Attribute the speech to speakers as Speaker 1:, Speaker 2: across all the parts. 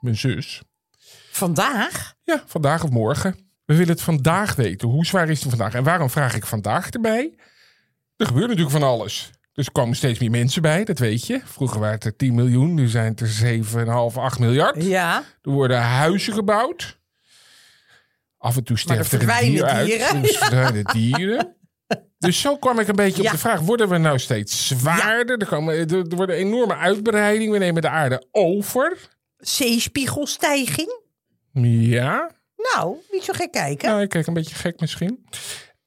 Speaker 1: Mijn zus.
Speaker 2: Vandaag?
Speaker 1: Ja, vandaag of morgen. We willen het vandaag weten. Hoe zwaar is het vandaag? En waarom vraag ik vandaag erbij? Er gebeurt natuurlijk van alles. Dus er komen steeds meer mensen bij, dat weet je. Vroeger waren het er 10 miljoen, nu zijn het er 7,5, 8 miljard.
Speaker 2: Ja.
Speaker 1: Er worden huizen gebouwd. Af en toe sterven er dieren, dieren uit. Dus verdwijnen dieren. Dus zo kwam ik een beetje op de vraag: worden we nou steeds zwaarder? Er, komen, er wordt een enorme uitbreiding. We nemen de aarde over.
Speaker 2: Zeespiegelstijging?
Speaker 1: Ja.
Speaker 2: Nou, niet zo gek kijken.
Speaker 1: Nou, ik kijk een beetje gek misschien.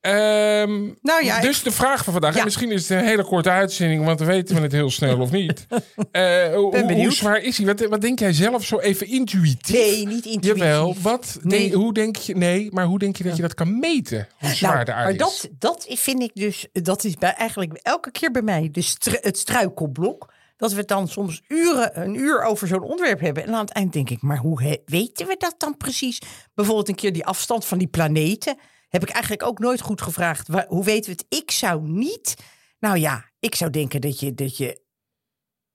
Speaker 1: Um, nou ja, dus de vraag van vandaag. En misschien is het een hele korte uitzending, want dan weten we het heel snel of niet. Uh, hoe zwaar is hij? Wat, wat, denk jij zelf zo even intuïtief?
Speaker 2: Nee, niet intuïtief.
Speaker 1: Jawel, wat, nee. hoe denk je, nee, maar hoe denk je dat je dat kan meten? Hoe zwaar nou, de aarde
Speaker 2: maar dat, dat vind ik dus, dat is bij, eigenlijk elke keer bij mij de het struikelblok dat we dan soms uren, een uur over zo'n onderwerp hebben. En aan het eind denk ik, maar hoe weten we dat dan precies? Bijvoorbeeld een keer die afstand van die planeten. Heb ik eigenlijk ook nooit goed gevraagd. Hoe weten we het? Ik zou niet. Nou ja, ik zou denken dat je, dat je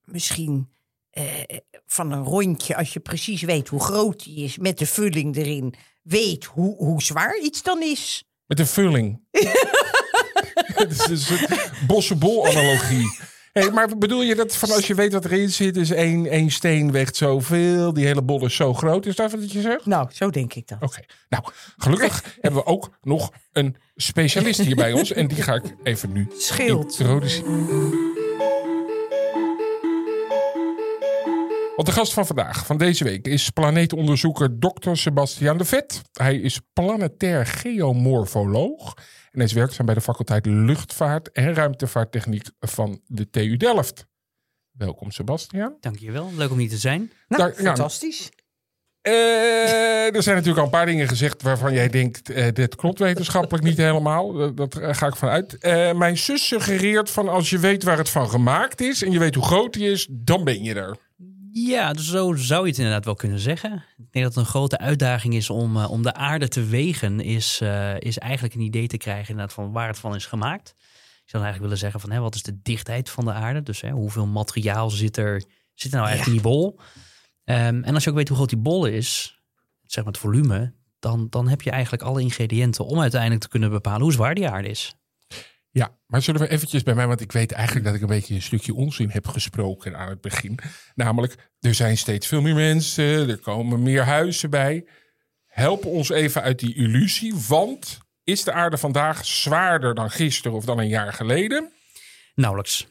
Speaker 2: misschien eh, van een rondje, als je precies weet hoe groot die is, met de vulling erin, weet hoe, hoe zwaar iets dan is.
Speaker 1: Met de vulling. Het is een bossenbol-analogie. Hey, maar bedoel je dat van als je weet wat erin zit, is één, één steen weegt zoveel, die hele bol is zo groot? Is dat wat je zegt?
Speaker 2: Nou, zo denk ik dat.
Speaker 1: Oké. Nou, gelukkig hebben we ook nog een specialist hier bij ons. En die ga ik even nu
Speaker 2: Schild.
Speaker 1: introduceren. Want de gast van vandaag, van deze week, is planeetonderzoeker Dr. Sebastian de Vet. Hij is planetair geomorfoloog en hij is werkzaam bij de faculteit Luchtvaart en Ruimtevaarttechniek van de TU Delft. Welkom Sebastian.
Speaker 3: Dankjewel, leuk om hier te zijn.
Speaker 2: Nou, Daar, fantastisch.
Speaker 1: Uh, er zijn natuurlijk al een paar dingen gezegd waarvan jij denkt, uh, dit klopt wetenschappelijk niet helemaal. Dat, dat ga ik vanuit. Uh, mijn zus suggereert van als je weet waar het van gemaakt is en je weet hoe groot die is, dan ben je er.
Speaker 3: Ja, dus zo zou je het inderdaad wel kunnen zeggen. Ik denk dat het een grote uitdaging is om, uh, om de aarde te wegen, is, uh, is eigenlijk een idee te krijgen inderdaad van waar het van is gemaakt. Ik zou eigenlijk willen zeggen van hè, wat is de dichtheid van de aarde? Dus hè, hoeveel materiaal zit er, zit er nou eigenlijk in die bol? Um, en als je ook weet hoe groot die bol is, zeg maar het volume, dan, dan heb je eigenlijk alle ingrediënten om uiteindelijk te kunnen bepalen hoe zwaar die aarde is.
Speaker 1: Ja, maar zullen we eventjes bij mij, want ik weet eigenlijk dat ik een beetje een stukje onzin heb gesproken aan het begin. Namelijk, er zijn steeds veel meer mensen, er komen meer huizen bij. Help ons even uit die illusie, want is de aarde vandaag zwaarder dan gisteren of dan een jaar geleden?
Speaker 3: Nauwelijks.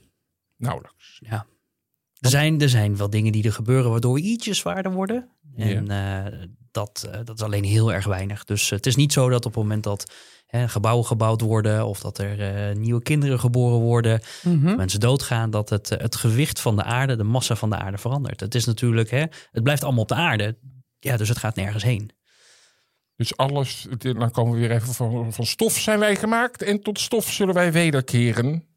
Speaker 1: Nauwelijks.
Speaker 3: Ja. Er zijn, er zijn wel dingen die er gebeuren waardoor we ietsje zwaarder worden. En ja. uh, dat, uh, dat is alleen heel erg weinig. Dus het is niet zo dat op het moment dat hè, gebouwen gebouwd worden of dat er uh, nieuwe kinderen geboren worden, mm -hmm. mensen doodgaan, dat het, het gewicht van de aarde, de massa van de aarde verandert. Het is natuurlijk, hè, het blijft allemaal op de aarde, ja, dus het gaat nergens heen.
Speaker 1: Dus alles, dan komen we weer even van, van stof zijn wij gemaakt en tot stof zullen wij wederkeren.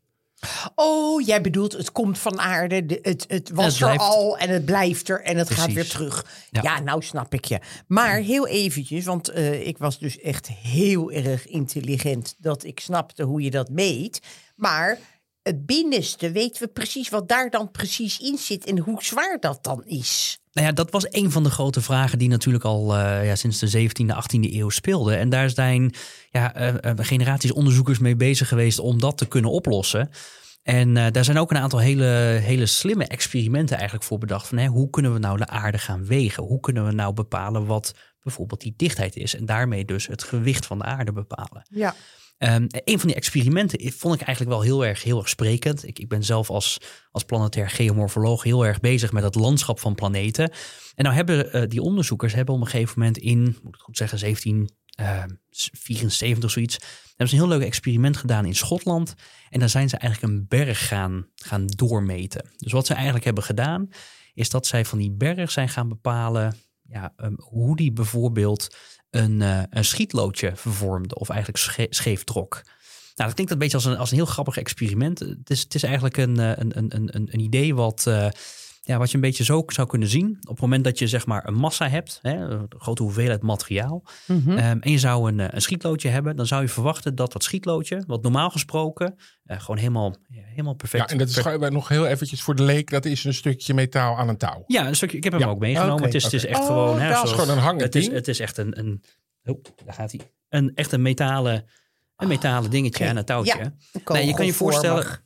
Speaker 2: Oh, jij bedoelt het komt van aarde, het, het was het er al en het blijft er en het Precies. gaat weer terug. Ja. ja. nou snap ik je. Maar heel eventjes, want uh, ik was dus echt heel erg intelligent dat ik snapte hoe je dat meet. Maar het binnenste, weten we precies wat daar dan precies in zit en hoe zwaar dat dan is?
Speaker 3: Nou ja, dat was een van de grote vragen die natuurlijk al uh, ja, sinds de 17e, 18e eeuw speelde. En daar zijn ja, uh, uh, generaties onderzoekers mee bezig geweest om dat te kunnen oplossen. En daar zijn ook een aantal hele, hele slimme experimenten eigenlijk voor bedacht. Van, hè, hoe kunnen we nou de aarde gaan wegen? Hoe kunnen we nou bepalen wat bijvoorbeeld die dichtheid is? En daarmee dus het gewicht van de aarde bepalen.
Speaker 2: Ja.
Speaker 3: Um, een van die experimenten vond ik eigenlijk wel heel erg, heel erg sprekend. Ik, ik ben zelf als, als planetair geomorfoloog heel erg bezig met het landschap van planeten. En nou hebben uh, die onderzoekers hebben op een gegeven moment in, moet ik goed zeggen, 1774 uh, zoiets, hebben ze een heel leuk experiment gedaan in Schotland. En daar zijn ze eigenlijk een berg gaan, gaan doormeten. Dus wat ze eigenlijk hebben gedaan, is dat zij van die berg zijn gaan bepalen ja, um, hoe die bijvoorbeeld een, uh, een schietloodje vervormde of eigenlijk sche scheef trok. Nou, dat klinkt een beetje als een, als een heel grappig experiment. Het is, het is eigenlijk een, een, een, een, een idee wat, uh, ja, wat je een beetje zo zou kunnen zien. Op het moment dat je zeg maar een massa hebt, hè, een grote hoeveelheid materiaal, mm -hmm. um, en je zou een, een schietloodje hebben, dan zou je verwachten dat dat schietloodje, wat normaal gesproken uh, gewoon helemaal, ja, helemaal perfect...
Speaker 1: Ja, en dat is nog heel eventjes voor de leek, dat is een stukje metaal aan een touw.
Speaker 3: Ja, een stukje, ik heb hem ja. ook meegenomen. Okay. Het, is, okay. het is echt
Speaker 2: oh,
Speaker 3: gewoon... Hè,
Speaker 1: is gewoon een
Speaker 3: het is, het is echt een, een oh, daar gaat hij. Een, echt een metalen, een metalen dingetje
Speaker 2: okay.
Speaker 3: aan een touwtje.
Speaker 2: Ja,
Speaker 3: nee, je kan je voorstellen...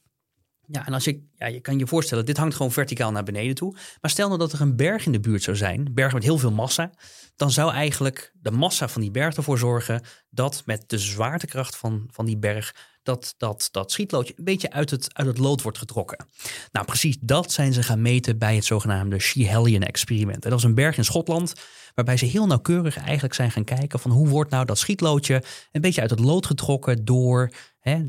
Speaker 3: Ja, en als je, ja, je kan je voorstellen, dit hangt gewoon verticaal naar beneden toe. Maar stel nou dat er een berg in de buurt zou zijn, een berg met heel veel massa. Dan zou eigenlijk de massa van die berg ervoor zorgen dat met de zwaartekracht van, van die berg, dat, dat dat schietloodje een beetje uit het, uit het lood wordt getrokken. Nou, precies dat zijn ze gaan meten bij het zogenaamde Schiehallion-experiment. Dat is een berg in Schotland, waarbij ze heel nauwkeurig eigenlijk zijn gaan kijken van hoe wordt nou dat schietloodje een beetje uit het lood getrokken door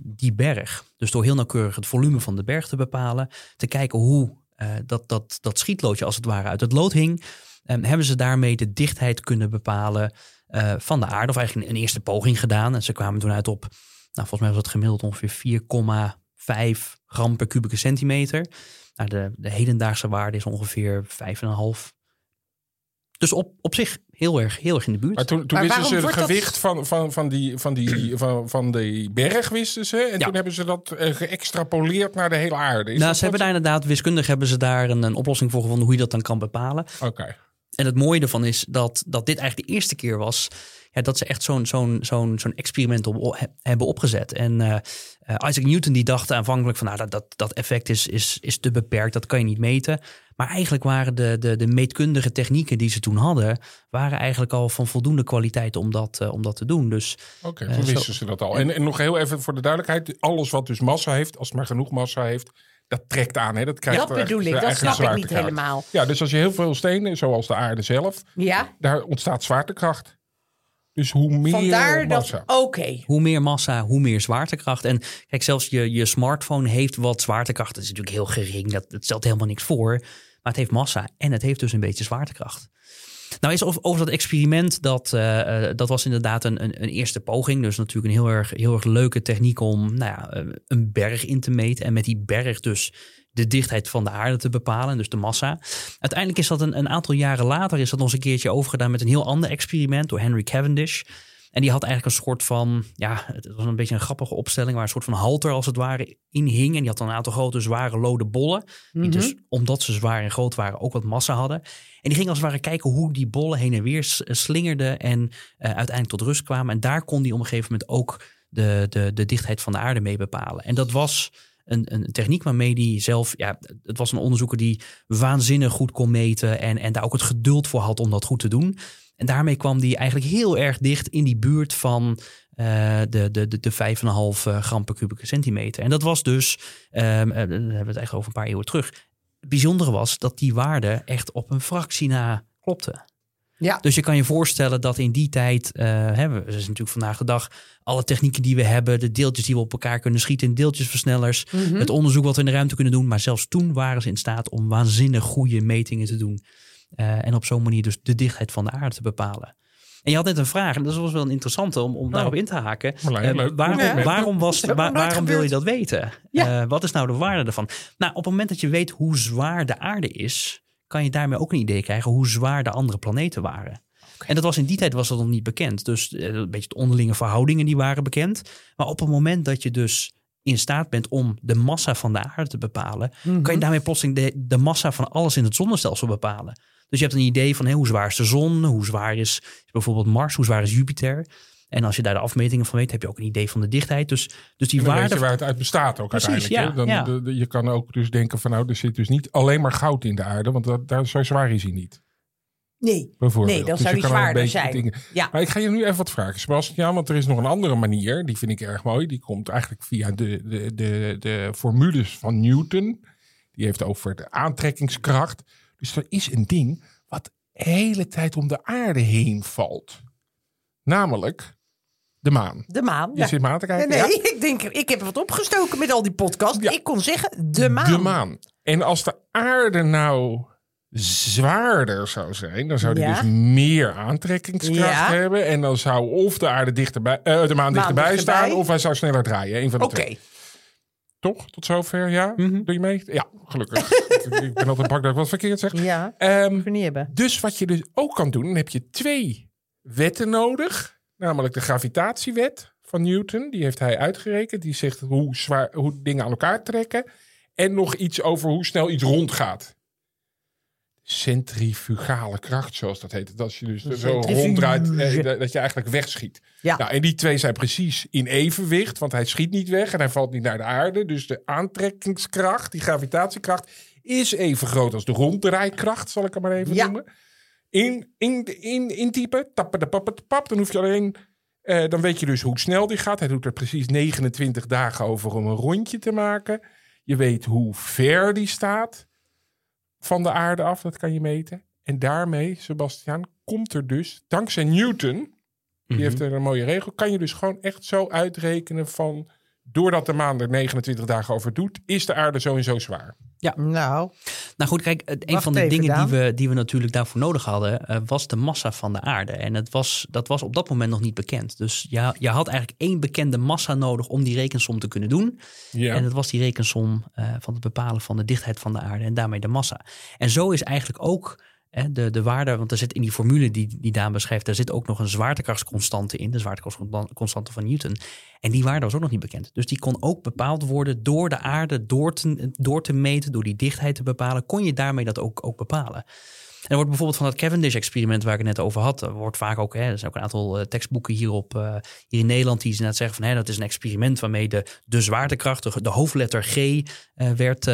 Speaker 3: die berg. Dus door heel nauwkeurig het volume van de berg te bepalen, te kijken hoe uh, dat, dat, dat schietloodje als het ware uit het lood hing, um, hebben ze daarmee de dichtheid kunnen bepalen uh, van de aarde, of eigenlijk een, een eerste poging gedaan. En ze kwamen toen uit op nou, volgens mij was het gemiddeld ongeveer 4,5 gram per kubieke centimeter. Nou, de, de hedendaagse waarde is ongeveer 5,5. Dus op, op zich heel erg, heel erg in de buurt.
Speaker 1: Maar toen, toen
Speaker 2: Maar
Speaker 1: wisten ze het gewicht van, van, van, die, van, die, van, van die berg, wisten ze. En
Speaker 3: Ja.
Speaker 1: toen hebben ze dat eh, geëxtrapoleerd naar de hele aarde. Is
Speaker 3: nou, ze hebben daar inderdaad, wiskundig hebben ze daar een, een oplossing voor gevonden hoe je dat dan kan bepalen.
Speaker 1: Oké.
Speaker 3: En het mooie ervan is dat, dat dit eigenlijk de eerste keer was ja, dat ze echt zo'n zo'n zo'n zo'n experiment op, he- hebben opgezet. En eh, Isaac Newton die dacht aanvankelijk van nou, dat, dat, dat effect is, is, is te beperkt, dat kan je niet meten. Maar eigenlijk waren de, de, de meetkundige technieken die ze toen hadden, waren eigenlijk al van voldoende kwaliteit om dat, eh, om dat te doen. Dus
Speaker 1: Oké,
Speaker 3: Eh,
Speaker 1: toen
Speaker 3: zo-
Speaker 1: wisten ze dat al. En, en nog heel even voor de duidelijkheid. Alles wat dus massa heeft, als het maar genoeg massa heeft, dat trekt aan. Hè? Dat krijgt
Speaker 2: Dat bedoel
Speaker 1: echt
Speaker 2: ik, dat snap ik niet helemaal.
Speaker 1: Ja, dus als je heel veel stenen, zoals de aarde zelf,
Speaker 2: Ja,
Speaker 1: daar ontstaat zwaartekracht. Dus hoe meer
Speaker 2: vandaar
Speaker 1: massa.
Speaker 2: Oké.
Speaker 3: hoe meer massa, hoe meer zwaartekracht. En kijk, zelfs je, je smartphone heeft wat zwaartekracht. Dat is natuurlijk heel gering, dat, dat stelt helemaal niks voor. Maar het heeft massa en het heeft dus een beetje zwaartekracht. Nou is over, over dat experiment, dat, eh, eh, dat was inderdaad een, een, een eerste poging. Dus natuurlijk een heel erg, heel erg leuke techniek om nou ja, eh, een berg in te meten. En met die berg dus de dichtheid van de aarde te bepalen, dus de massa. Uiteindelijk is dat een, een aantal jaren later is dat nog eens een keertje overgedaan met een heel ander experiment door Henry Cavendish. En die had eigenlijk een soort van, ja, het was een beetje een grappige opstelling waar een soort van halter als het ware in hing. En die had dan een aantal grote zware lode bollen. Die dus, omdat ze zwaar en groot waren, ook wat massa hadden. En die ging als het ware kijken hoe die bollen heen en weer s- slingerden en eh, uiteindelijk tot rust kwamen. En daar kon die op een gegeven moment ook de, de, de dichtheid van de aarde mee bepalen. En dat was een, een techniek waarmee die zelf, ja, het was een onderzoeker die waanzinnig goed kon meten en, en daar ook het geduld voor had om dat goed te doen. En daarmee kwam die eigenlijk heel erg dicht in die buurt van eh, de, de, de, de 5,5 eh, gram per kubieke centimeter. En dat was dus, ehm, eh, dan hebben we het eigenlijk over een paar eeuwen terug. Het bijzondere was dat die waarde echt op een fractie na klopte.
Speaker 2: Ja.
Speaker 3: Dus je kan je voorstellen dat in die tijd, hebben we, is natuurlijk vandaag de dag, alle technieken die we hebben, de deeltjes die we op elkaar kunnen schieten, deeltjesversnellers,
Speaker 2: Mhm.
Speaker 3: het onderzoek wat we in de ruimte kunnen doen. Maar zelfs toen waren ze in staat om waanzinnig goede metingen te doen. Eh, en op zo'n manier dus de dichtheid van de aarde te bepalen. En je had net een vraag, en dat was wel een interessante om, om daarop in te haken.
Speaker 1: Marlijn,
Speaker 3: Eh,
Speaker 1: leuk.
Speaker 3: waarom,
Speaker 2: Ja.
Speaker 3: waarom, was, waarom wil je dat weten?
Speaker 2: Ja.
Speaker 3: Eh, wat is nou de waarde ervan? Nou, op het moment dat je weet hoe zwaar de aarde is, kan je daarmee ook een idee krijgen hoe zwaar de andere planeten waren. En dat was in die tijd was dat nog niet bekend. Dus een beetje de onderlinge verhoudingen die waren bekend. Maar op het moment dat je dus in staat bent om de massa van de aarde te bepalen,
Speaker 2: Mhm.
Speaker 3: kan je daarmee plotseling de, de massa van alles in het zonnestelsel bepalen. Dus je hebt een idee van hé, hoe zwaar is de zon, hoe zwaar is bijvoorbeeld Mars, hoe zwaar is Jupiter. En als je daar de afmetingen van weet, heb je ook een idee van de dichtheid. Dus, dus die
Speaker 1: En dan weet
Speaker 3: waarde.
Speaker 1: je waar het uit bestaat ook
Speaker 3: Precies,
Speaker 1: uiteindelijk.
Speaker 3: ja,
Speaker 1: Dan,
Speaker 3: ja.
Speaker 1: de- de- je kan ook dus denken van nou, er zit dus niet alleen maar goud in de aarde. Want dat, daar, zo zwaar is hij niet.
Speaker 2: Nee,
Speaker 1: bijvoorbeeld.
Speaker 2: nee dat
Speaker 1: Dus
Speaker 2: zou die zwaarder zijn.
Speaker 1: dingen-
Speaker 2: Ja.
Speaker 1: Maar ik ga je nu even wat vragen, Sebastian, want er is nog een andere manier. Die vind ik erg mooi. Die komt eigenlijk via de, de, de, de formules van Newton. Die heeft over de aantrekkingskracht. Dus er is een ding wat de hele tijd om de aarde heen valt. Namelijk de maan.
Speaker 2: De maan.
Speaker 1: Je
Speaker 2: ja.
Speaker 1: zit me aan te
Speaker 2: Nee,
Speaker 1: kijken.
Speaker 2: nee,
Speaker 1: Ja?
Speaker 2: ik denk, ik heb wat opgestoken met al die podcasts.
Speaker 1: Ja.
Speaker 2: Ik kon zeggen, de maan.
Speaker 1: De maan. En als de aarde nou zwaarder zou zijn, dan zou die dus meer aantrekkingskracht hebben. En dan zou of de aarde dichterbij, eh, de maan dichterbij
Speaker 2: dichterbij.
Speaker 1: staan, of hij zou sneller draaien. Een van de
Speaker 2: Oké.
Speaker 1: twee. Toch? Tot zover, ja?
Speaker 3: Mhm.
Speaker 1: Doe je mee? Ja, gelukkig. ik ben altijd bang dat ik wat verkeerd zeg.
Speaker 2: Ja,
Speaker 1: Ehm,
Speaker 2: we niet hebben.
Speaker 1: dus wat je dus ook kan doen, dan heb je twee wetten nodig. Namelijk de gravitatiewet van Newton. Die heeft hij uitgerekend. Die zegt hoe, zwaar, hoe dingen aan elkaar trekken. En nog iets over hoe snel iets rondgaat. Centrifugale kracht, zoals dat heet. Dat als je dus zo ronddraait, eh, dat- je eigenlijk wegschiet.
Speaker 2: Ja.
Speaker 1: Nou, en die twee zijn precies in evenwicht, want hij schiet niet weg en hij valt niet naar de aarde. Dus de aantrekkingskracht, die gravitatiekracht, is even groot als de ronddraaikracht, zal ik het maar even
Speaker 2: Ja.
Speaker 1: noemen. In, in, in, intypen, tappen de pappen de pap, dan hoef je alleen, eh, dan weet je dus hoe snel die gaat. Hij doet er precies 29 dagen over om een rondje te maken. Je weet hoe ver die staat van de aarde af, dat kan je meten. En daarmee, Sebastian, komt er dus, dankzij Newton, die
Speaker 3: Mhm.
Speaker 1: heeft er een mooie regel. Kan je dus gewoon echt zo uitrekenen van... doordat de maan er 29 dagen over doet... is de aarde zo en zo zwaar.
Speaker 2: Nou,
Speaker 3: Nou goed, kijk, een van de dingen die we, die we natuurlijk daarvoor nodig hadden, eh, was de massa van de aarde. En het was, dat was op dat moment nog niet bekend. Dus je, je had eigenlijk één bekende massa nodig om die rekensom te kunnen doen.
Speaker 1: Ja.
Speaker 3: En dat was die rekensom eh, van het bepalen van de dichtheid van de aarde en daarmee de massa. En zo is eigenlijk ook de, de waarde, want er zit in die formule die, die Daan beschrijft, daar zit ook nog een zwaartekrachtsconstante in, de zwaartekrachtsconstante van Newton. En die waarde was ook nog niet bekend. Dus die kon ook bepaald worden door de aarde door te, door te meten, door die dichtheid te bepalen, kon je daarmee dat ook, ook bepalen. En er wordt bijvoorbeeld van dat Cavendish-experiment waar ik het net over had, er wordt vaak ook, hè, er zijn ook een aantal eh, tekstboeken hierop, eh, hier in Nederland die inderdaad zeggen van hè, dat is een experiment waarmee de, de zwaartekracht, de, hoofdletter G, eh, werd,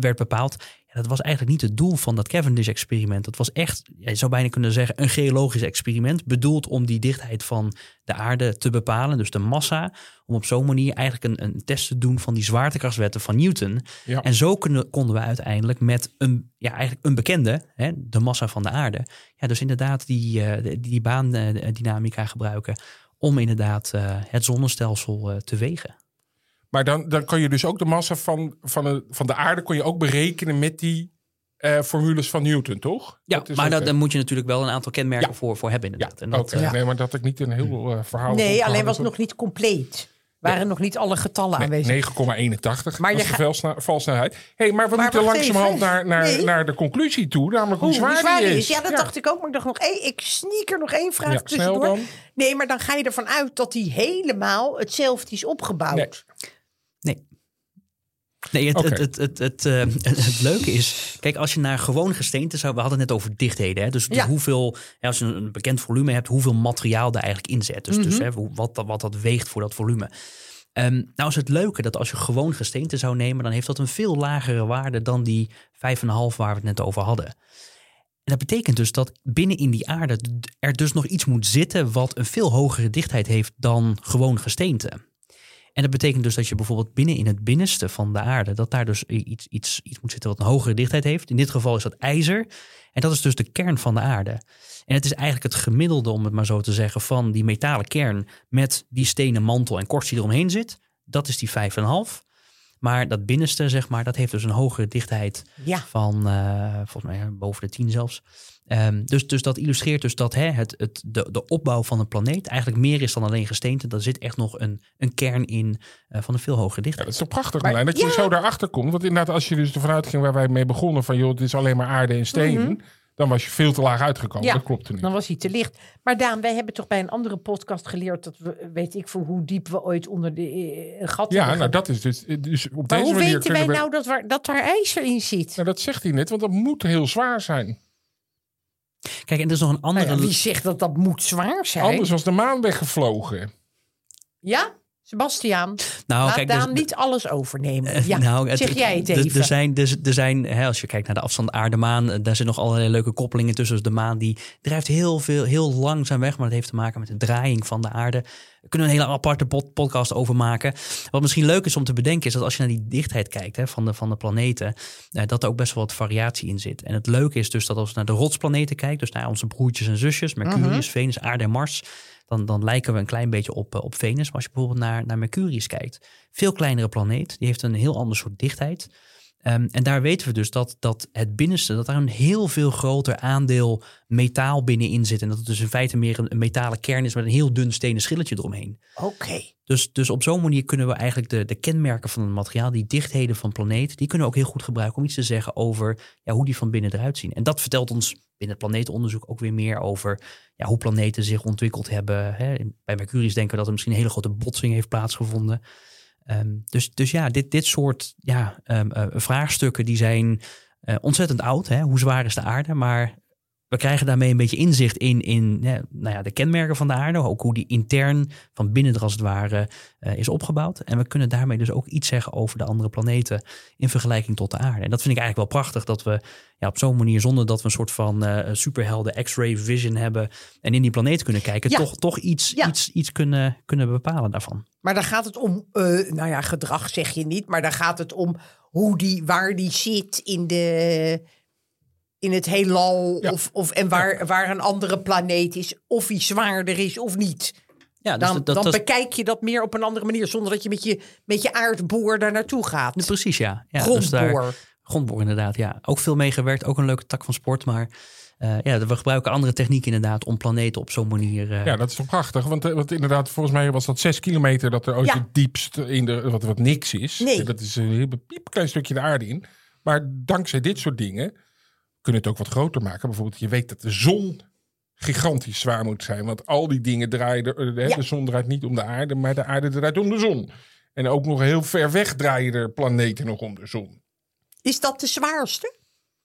Speaker 3: werd bepaald. Dat was eigenlijk niet het doel van dat Cavendish-experiment. Dat was echt, je zou bijna kunnen zeggen, een geologisch experiment, bedoeld om die dichtheid van de aarde te bepalen, dus de massa, om op zo'n manier eigenlijk een, een test te doen van die zwaartekrachtswetten van Newton.
Speaker 1: Ja.
Speaker 3: En zo kunnen, konden we uiteindelijk met een, ja, eigenlijk een bekende, hè, de massa van de aarde, ja, dus inderdaad die, die, die baandynamica gebruiken om inderdaad eh, het zonnestelsel eh, te wegen.
Speaker 1: Maar dan, dan kan je dus ook de massa van, van, de, van de aarde... kon je ook berekenen met die eh, formules van Newton, toch?
Speaker 3: Ja,
Speaker 1: Dat is
Speaker 3: maar daar daar moet je natuurlijk wel een aantal kenmerken
Speaker 1: Ja.
Speaker 3: voor, voor hebben
Speaker 1: Ja,
Speaker 3: inderdaad. En
Speaker 1: oké.
Speaker 3: dat, eh,
Speaker 1: Nee, maar dat had ik niet een heel eh, verhaal...
Speaker 2: nee, alleen was het nog niet compleet. Waren nog niet alle getallen aanwezig.
Speaker 1: Nee, 9,81
Speaker 2: Maar
Speaker 1: was
Speaker 2: je
Speaker 1: de valsnelheid. hey, maar we
Speaker 2: Maar
Speaker 1: moeten langzamerhand
Speaker 2: even.
Speaker 1: naar, naar,
Speaker 2: Nee.
Speaker 1: naar de conclusie toe. Namelijk hoe, zwaar,
Speaker 2: hoe zwaar
Speaker 1: die
Speaker 2: die
Speaker 1: is.
Speaker 2: Ja, dat dacht ik ook. Maar ik dacht nog één. Ik sneak er nog één vraag
Speaker 1: Ja, snel
Speaker 2: tussendoor.
Speaker 1: dan.
Speaker 2: Nee, maar dan ga je ervan uit dat die helemaal hetzelfde is opgebouwd.
Speaker 1: Nee.
Speaker 3: Het, het, het, het, het, eh, het, het leuke is, kijk, als je naar gewoon gesteente zou, we hadden het net over dichtheden, hè? dus
Speaker 2: Ja.
Speaker 3: hoeveel, als je een, bekend volume hebt, hoeveel materiaal daar eigenlijk in zet. Dus,
Speaker 2: Mhm.
Speaker 3: dus hè, hoe- wat, dat- wat dat weegt voor dat volume. Ehm, nou is het leuke dat als je gewoon gesteente zou nemen, dan heeft dat een veel lagere waarde dan die 5,5 waar we het net over hadden. En dat betekent dus dat binnen in die aarde er dus nog iets moet zitten wat een veel hogere dichtheid heeft dan gewoon gesteente. En dat betekent dus dat je bijvoorbeeld binnen in het binnenste van de aarde, dat daar dus iets, iets, iets moet zitten wat een hogere dichtheid heeft. In dit geval is dat ijzer. En dat is dus de kern van de aarde. En het is eigenlijk het gemiddelde, om het maar zo te zeggen, van die metalen kern met die stenen mantel en korst die eromheen zit. Dat is die 5,5. Maar dat binnenste, zeg maar, dat heeft dus een hogere dichtheid
Speaker 2: Ja.
Speaker 3: van eh, volgens mij boven de 10 zelfs. Ehm, dus, dus dat illustreert dus dat hè, het, het, de, de opbouw van een planeet eigenlijk meer is dan alleen gesteente. Daar zit echt nog een, een kern in eh, van een veel hogere
Speaker 1: Ja,
Speaker 3: dichtheid.
Speaker 1: dat is toch prachtig,
Speaker 2: Maar-
Speaker 1: Marlijn, dat je
Speaker 2: ja.
Speaker 1: zo daarachter komt. Want inderdaad, als je dus ervan uitging waar wij mee begonnen... van joh, het is alleen maar aarde en stenen... dan was je veel te laag uitgekomen.
Speaker 2: Mhm. Ja.
Speaker 1: Dat klopte niet.
Speaker 2: Dan was hij te licht. Maar Daan, wij hebben toch bij een andere podcast geleerd dat we, weet ik voor hoe diep we ooit onder de eh, gat
Speaker 1: Ja,
Speaker 2: hebben
Speaker 1: nou dat is dus... dus op
Speaker 2: Maar
Speaker 1: deze
Speaker 2: hoe
Speaker 1: manier
Speaker 2: weten wij
Speaker 1: we...
Speaker 2: nou dat, waar, dat daar ijzer in zit?
Speaker 1: Nou, dat zegt hij net, want dat moet heel zwaar zijn.
Speaker 3: Kijk, en er is nog een andere...
Speaker 2: Nou ja, wie zegt dat dat moet zwaar zijn?
Speaker 1: Anders was de maan weggevlogen.
Speaker 2: Ja? Sebastiaan,
Speaker 3: Nou,
Speaker 2: laat
Speaker 3: kijk,
Speaker 2: Daan
Speaker 3: dus-
Speaker 2: niet alles overnemen. Ja,
Speaker 3: nou, het-
Speaker 2: zeg jij het
Speaker 3: er-
Speaker 2: even.
Speaker 3: Er zijn, er, er zijn hè, als je kijkt naar de afstand aarde-maan, eh, daar zitten nog allerlei leuke koppelingen tussen. Dus de maan die drijft heel, veel, heel langzaam weg, maar dat heeft te maken met de draaiing van de aarde. Kunnen we een hele aparte pod- podcast over maken. Wat misschien leuk is om te bedenken, is dat als je naar die dichtheid kijkt hè, van, de, van de planeten, eh, dat er ook best wel wat variatie in zit. En het leuke is dus dat als we naar de rotsplaneten kijken, dus naar onze broertjes en zusjes, Mercurius, Venus, Aarde en Mars, dan, dan lijken we een klein beetje op, eh, op Venus. Maar als je bijvoorbeeld naar, naar Mercurius kijkt, veel kleinere planeet, die heeft een heel ander soort dichtheid. Ehm, en daar weten we dus dat, dat het binnenste, dat daar een heel veel groter aandeel metaal binnenin zit. En dat het dus in feite meer een, een metalen kern is met een heel dun stenen schilletje eromheen.
Speaker 2: Oké.
Speaker 3: Dus, dus op zo'n manier kunnen we eigenlijk de, de kenmerken van het materiaal, die dichtheden van planeet, die kunnen we ook heel goed gebruiken om iets te zeggen over ja, hoe die van binnen eruit zien. En dat vertelt ons binnen het planeetonderzoek ook weer meer over ja, hoe planeten zich ontwikkeld hebben. Hè. Bij Mercurius denken we dat er misschien een hele grote botsing heeft plaatsgevonden. Ehm, dus, dus ja, dit, dit soort ja, ehm, eh, vraagstukken die zijn eh, ontzettend oud. Hè? Hoe zwaar is de aarde? Maar we krijgen daarmee een beetje inzicht in, in nou ja, de kenmerken van de aarde. Ook hoe die intern van binnen er als het ware eh, is opgebouwd. En we kunnen daarmee dus ook iets zeggen over de andere planeten in vergelijking tot de aarde. En dat vind ik eigenlijk wel prachtig dat we ja, op zo'n manier, zonder dat we een soort van eh, superhelden X-ray vision hebben en in die planeet kunnen kijken,
Speaker 2: Ja.
Speaker 3: toch, toch iets,
Speaker 2: Ja.
Speaker 3: iets, iets kunnen, kunnen bepalen daarvan.
Speaker 2: Maar dan gaat het om, eh, nou ja, gedrag zeg je niet, maar dan gaat het om hoe die, waar die zit in, de, in het heelal.
Speaker 1: Ja.
Speaker 2: Of, of, en waar, waar een andere planeet is, of die zwaarder is of niet.
Speaker 3: Ja, dus
Speaker 2: Dan,
Speaker 3: dat, dat,
Speaker 2: dan bekijk je dat meer op een andere manier, zonder dat je met je, met je aardboor daar naartoe gaat.
Speaker 3: precies, ja. ja dus daar-
Speaker 2: Grondboor.
Speaker 3: Grondboor inderdaad, ja. Ook veel meegewerkt, ook een leuke tak van sport. Maar eh, ja, we gebruiken andere technieken inderdaad om planeten op zo'n manier... eh,
Speaker 1: Ja, dat is toch prachtig. Want, eh, want inderdaad, volgens mij was dat zes kilometer dat er ooit
Speaker 2: Ja.
Speaker 1: het diepst in de, wat, wat niks is.
Speaker 2: Nee.
Speaker 1: Dat is een heel piepklein stukje de aarde in. Maar dankzij dit soort dingen kunnen het ook wat groter maken. Bijvoorbeeld, je weet dat de zon gigantisch zwaar moet zijn. Want al die dingen draaien, er- eh,
Speaker 2: Ja.
Speaker 1: de zon draait niet om de aarde, maar de aarde draait om de zon. En ook nog heel ver weg draaien er planeten nog om de zon.
Speaker 2: Is dat de zwaarste?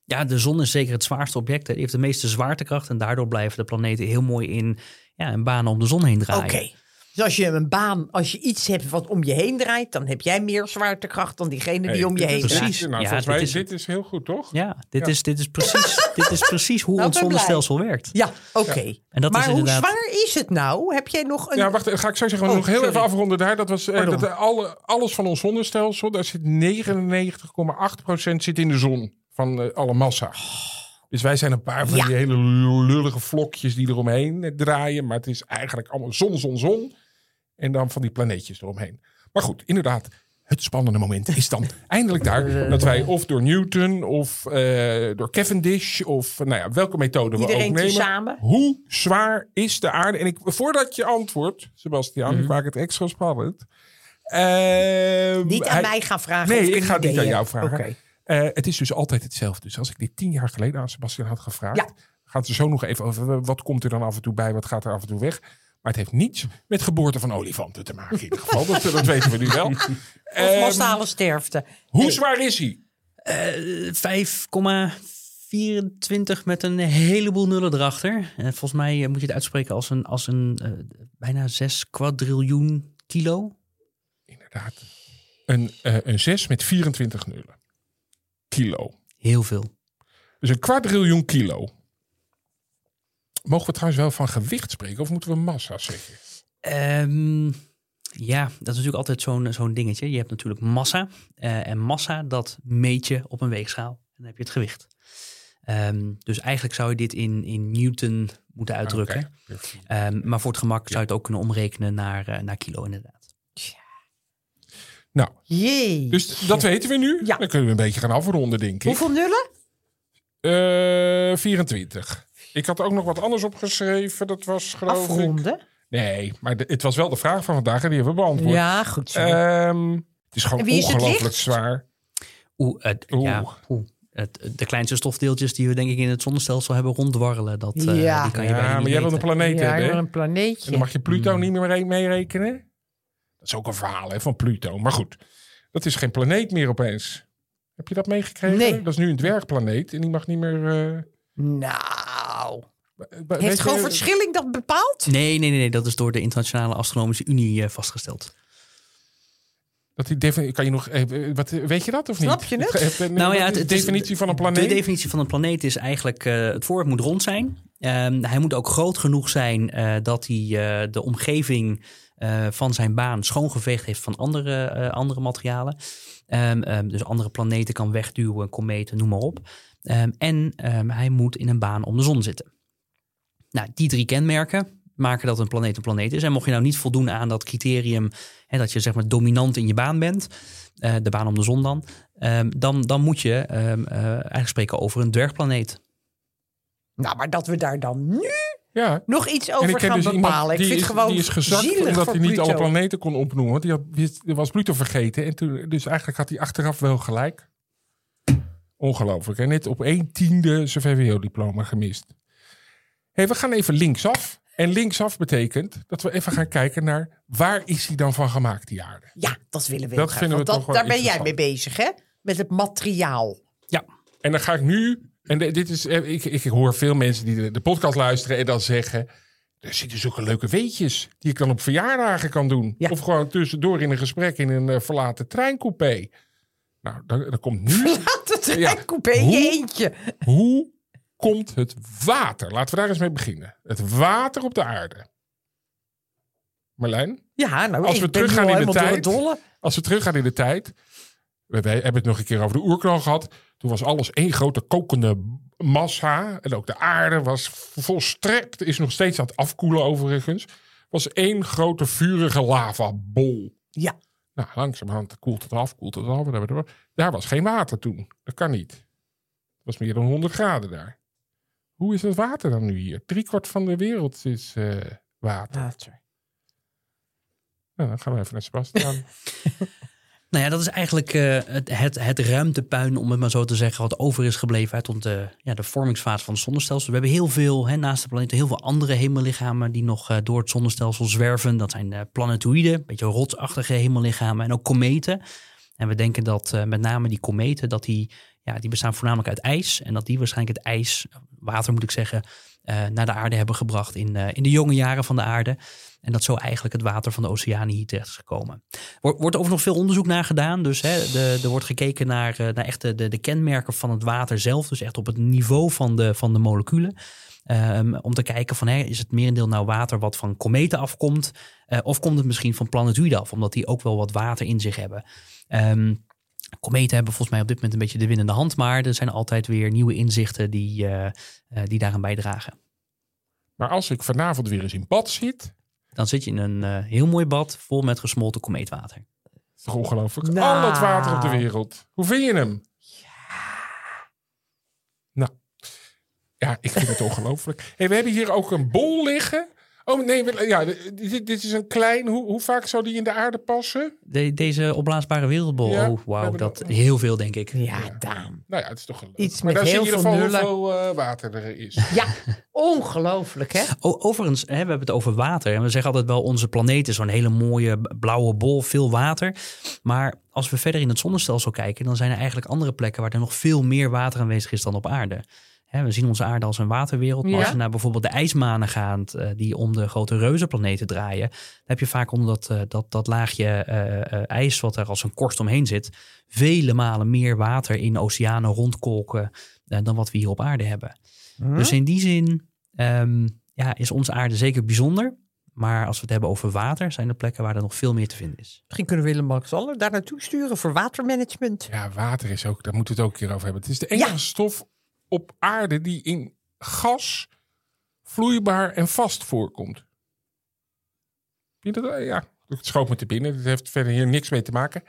Speaker 3: Ja, de zon is zeker het zwaarste object. Die heeft de meeste zwaartekracht. En daardoor blijven de planeten heel mooi in, ja, in banen om de zon heen
Speaker 2: Oké.
Speaker 3: draaien.
Speaker 2: Dus als je een baan, als je iets hebt wat om je heen draait, dan heb jij meer zwaartekracht dan diegene die
Speaker 1: Hey,
Speaker 2: om je heen draait.
Speaker 3: Precies.
Speaker 1: Nou,
Speaker 3: Ja,
Speaker 1: volgens
Speaker 3: dit
Speaker 1: mij,
Speaker 3: is-
Speaker 1: dit is heel goed, toch?
Speaker 3: Ja, dit,
Speaker 1: Ja.
Speaker 3: Is, dit, is precies, dit is precies hoe
Speaker 2: Nou,
Speaker 3: ons
Speaker 2: blij.
Speaker 3: zonnestelsel werkt.
Speaker 2: Ja, oké.
Speaker 3: En dat
Speaker 2: Maar
Speaker 3: is
Speaker 2: hoe
Speaker 3: inderdaad...
Speaker 2: zwaar is het nou? Heb jij nog een...
Speaker 1: Ja, wacht, ga ik zo zeggen. We
Speaker 2: Oh,
Speaker 1: nog heel
Speaker 2: sorry.
Speaker 1: even afronden daar. Dat was eh, dat, eh, alle, alles van ons zonnestelsel, daar zit 99,8% zit in de zon van eh, alle massa. Dus wij zijn een paar van
Speaker 2: Ja.
Speaker 1: die hele lullige vlokjes die eromheen draaien. Maar het is eigenlijk allemaal zon, zon, zon. En dan van die planeetjes eromheen. Maar goed, inderdaad. Het spannende moment is dan eindelijk daar dat wij of door Newton of eh, door Cavendish of eh, nou ja, welke methode we ook nemen.
Speaker 2: tezamen.
Speaker 1: Hoe zwaar is de aarde? En ik, voordat je antwoordt, Sebastian,
Speaker 2: Mhm.
Speaker 1: ik maak het extra spannend. Ehm,
Speaker 2: Niet aan
Speaker 1: hij-
Speaker 2: mij gaan vragen.
Speaker 1: Nee, ik ga het niet aan jou vragen.
Speaker 2: Oké.
Speaker 1: Eh, het is dus altijd hetzelfde. Dus als ik dit tien jaar geleden aan Sebastian had gevraagd,
Speaker 2: Ja.
Speaker 1: gaat er zo nog even over. eh, Wat komt er dan af en toe bij? Wat gaat er af en toe weg? Maar het heeft niets met geboorte van olifanten te maken in ieder geval. dat, dat weten we nu wel.
Speaker 2: Of
Speaker 1: Ehm,
Speaker 2: massale sterfte.
Speaker 1: hoe zwaar is hij?
Speaker 3: Eh, 5,24 met een heleboel nullen erachter. En volgens mij eh, moet je het uitspreken als een, als een eh, bijna 6 kwadriljoen kilo.
Speaker 1: Inderdaad. Een, eh, een 6 met 24 nullen. Kilo.
Speaker 3: Heel veel.
Speaker 1: Dus een kwadriljoen kilo. Mogen we trouwens wel van gewicht spreken of moeten we massa zeggen?
Speaker 3: Ehm, ja, dat is natuurlijk altijd zo'n zo'n dingetje. Je hebt natuurlijk massa. eh, en massa, dat meet je op een weegschaal. En dan heb je het gewicht. Ehm, dus eigenlijk zou je dit in, in Newton moeten uitdrukken.
Speaker 1: Oké.
Speaker 3: Ehm, maar voor het gemak zou je het ook kunnen omrekenen naar, eh, naar kilo inderdaad.
Speaker 1: Nou,
Speaker 2: Jee.
Speaker 1: dus dat weten we nu.
Speaker 2: Ja.
Speaker 1: Dan kunnen we een beetje gaan afronden, denk ik.
Speaker 2: Hoeveel nullen?
Speaker 1: Eh 24. Ik had ook nog wat anders opgeschreven. Dat was geloof ik...
Speaker 2: Afronden.
Speaker 1: Nee, maar de- het was wel de vraag van vandaag en die hebben we beantwoord.
Speaker 2: Ja, goed zo.
Speaker 1: Ehm, het is gewoon
Speaker 2: En wie is het
Speaker 1: ongelooflijk zwaar.
Speaker 3: Oeh, het,
Speaker 1: Oeh.
Speaker 3: Ja, oeh. Het, de kleinste stofdeeltjes die we denk ik in het zonnestelsel hebben ronddwarrelen. Dat, eh,
Speaker 2: Ja.
Speaker 3: die kan je
Speaker 1: Ja, maar jij wil een
Speaker 3: meten.
Speaker 1: planeet
Speaker 2: ja,
Speaker 1: hebben, hè?
Speaker 2: een
Speaker 1: En
Speaker 2: planeetje.
Speaker 1: dan mag je Pluto
Speaker 3: Hmm.
Speaker 1: niet meer mee- meerekenen. Dat is ook een verhaal hè, van Pluto. Maar goed, dat is geen planeet meer opeens. Heb je dat meegekregen?
Speaker 2: Nee.
Speaker 1: Dat is nu een dwergplaneet en die mag niet meer... eh,
Speaker 2: Nou.
Speaker 1: weet
Speaker 2: Heeft
Speaker 1: je-
Speaker 2: Govert Schilling dat bepaald?
Speaker 3: Nee, nee, nee, nee, dat is door de Internationale Astronomische Unie eh, vastgesteld.
Speaker 1: Dat die kan je nog, eh, wat, weet je dat of niet?
Speaker 2: Snap je het?
Speaker 3: Nou ja, het-
Speaker 1: de definitie van een planeet.
Speaker 3: De definitie van een planeet is eigenlijk: eh, het voorwerp moet rond zijn. Ehm, hij moet ook groot genoeg zijn eh, dat hij eh, de omgeving eh, van zijn baan schoongeveegd heeft van andere, eh, andere materialen. Ehm, ehm, dus andere planeten kan wegduwen, kometen, noem maar op. Ehm, en hij moet in een baan om de zon zitten. Nou, die drie kenmerken maken dat een planeet een planeet is. En mocht je nou niet voldoen aan dat criterium, hè, dat je zeg maar dominant in je baan bent, eh, de baan om de zon dan, dan, dan moet je eigenlijk spreken over een dwergplaneet.
Speaker 2: Nou, maar dat we daar dan nu
Speaker 1: Ja.
Speaker 2: nog iets over
Speaker 1: ik
Speaker 2: gaan
Speaker 1: dus iemand
Speaker 2: bepalen. Ik vind
Speaker 1: is,
Speaker 2: gewoon
Speaker 1: die is gezakt
Speaker 2: zielig
Speaker 1: omdat hij niet alle planeten kon opnoemen. Want die had, was Pluto vergeten. En toen, dus eigenlijk had hij achteraf wel gelijk. Ongelooflijk. En net op een tiende zijn VWO-diploma gemist. hey, we gaan even linksaf. En linksaf betekent dat we even gaan kijken naar waar is hij dan van gemaakt, die aarde.
Speaker 2: Ja, dat willen we
Speaker 1: Dat
Speaker 2: graag.
Speaker 1: vinden we
Speaker 2: dat,
Speaker 1: toch
Speaker 2: daar ben jij mee bezig, hè? Met het materiaal.
Speaker 3: Ja,
Speaker 1: En dan ga ik nu, en de- dit is, eh, ik, ik hoor veel mensen die de, de podcast luisteren en dan zeggen, er zitten zulke leuke weetjes die ik dan op verjaardagen kan doen.
Speaker 2: Ja.
Speaker 1: Of gewoon tussendoor in een gesprek in een eh, verlaten treincoupé. Nou, dan, dan komt nu,
Speaker 2: Dat is
Speaker 1: Ja,
Speaker 2: een coupé in
Speaker 1: hoe- hoe komt het water? Laten we daar eens mee beginnen. Het water op de aarde. Marlijn,
Speaker 2: Ja, nou,
Speaker 1: Als we teruggaan in de tijd. als we teruggaan in de tijd. We, hebben het nog een keer over de oerknal gehad. Toen was alles één grote kokende massa. En ook de aarde was volstrekt, is nog steeds aan het afkoelen overigens. Was één grote vurige lavabol.
Speaker 2: Ja,
Speaker 1: Nou, langzamerhand koelt het af, koelt het af. Daar was geen water toen. Dat kan niet. Het was meer dan 100 graden daar. Hoe is het water dan nu hier? Driekwart van de wereld is eh, water.
Speaker 2: water.
Speaker 1: Nou, dan gaan we even naar Sebastian.
Speaker 3: Nou ja, dat is eigenlijk eh, het, het, het ruimtepuin, om het maar zo te zeggen, wat over is gebleven uit de, ja, de vormingsfase van het zonnestelsel. We hebben heel veel, hè, naast de planeten, heel veel andere hemellichamen die nog eh, door het zonnestelsel zwerven. Dat zijn eh, planetoïden, een beetje rotsachtige hemellichamen en ook kometen. En we denken dat eh, met name die kometen, dat die, ja, die bestaan voornamelijk uit ijs. En dat die waarschijnlijk het ijs, water moet ik zeggen, eh, naar de aarde hebben gebracht in, eh, in de jonge jaren van de aarde. En dat zo eigenlijk het water van de oceanen hier terecht is gekomen. Wordt, wordt over nog veel onderzoek naar gedaan. Dus hè, de, er wordt gekeken naar, eh, naar echt de, de, kenmerken van het water zelf. Dus echt op het niveau van de, van de moleculen. Ehm, om te kijken van, hè, is het merendeel nou water wat van kometen afkomt? Eh, of komt het misschien van planetoïden af? Omdat die ook wel wat water in zich hebben. Ehm, kometen hebben volgens mij op dit moment een beetje de winnende hand. Maar er zijn altijd weer nieuwe inzichten die, eh, eh, die daaraan bijdragen.
Speaker 1: maar als ik vanavond weer eens in bad zit,
Speaker 3: Dan zit je in een eh, heel mooi bad vol met gesmolten komeetwater.
Speaker 1: is toch ongelooflijk?
Speaker 2: Nou.
Speaker 1: Al het water op de wereld. Hoe vind je hem? Nou, ja, ik vind het ongelooflijk. Hey, we hebben hier ook een bol liggen. Oh nee, ja, dit, dit is een klein. Hoe, hoe vaak zou die in de aarde passen?
Speaker 3: De, deze opblaasbare wereldbol,
Speaker 1: Ja,
Speaker 3: oh wauw, dat heel veel denk ik.
Speaker 2: Ja, Daan.
Speaker 1: Nou ja, het is toch een.
Speaker 2: Iets
Speaker 1: maar
Speaker 2: met
Speaker 1: daar zie
Speaker 2: heel
Speaker 1: je
Speaker 2: veel
Speaker 1: hoeveel eh, water er is.
Speaker 2: Ja, ongelooflijk, hè?
Speaker 3: O- overigens, hè, we hebben het over water. En we zeggen altijd wel, onze planeet is zo'n hele mooie blauwe bol, veel water. Maar als we verder in het zonnestelsel kijken, dan zijn er eigenlijk andere plekken waar er nog veel meer water aanwezig is dan op aarde. Hè, we zien onze aarde als een waterwereld. Maar
Speaker 2: Ja.
Speaker 3: als we naar bijvoorbeeld de ijsmanen gaan, eh, die om de grote reuzenplaneten draaien, dan heb je vaak onder dat, eh, dat, dat laagje eh, eh, ijs, wat er als een korst omheen zit, vele malen meer water in oceanen rondkolken dan wat we hier op aarde hebben. Dus in die zin ehm, ja, is onze aarde zeker bijzonder. Maar als we het hebben over water, zijn er plekken waar er nog veel meer te vinden is.
Speaker 2: Misschien kunnen we Willem-Alexander daar naartoe sturen voor watermanagement.
Speaker 1: Ja, water is ook. Daar moeten we het ook een keer over hebben. Het is de enige
Speaker 2: Ja.
Speaker 1: stof op aarde die in gas vloeibaar en vast voorkomt. Vind je dat? eh, Ja, het schoot me te binnen. Dat heeft verder hier niks mee te maken.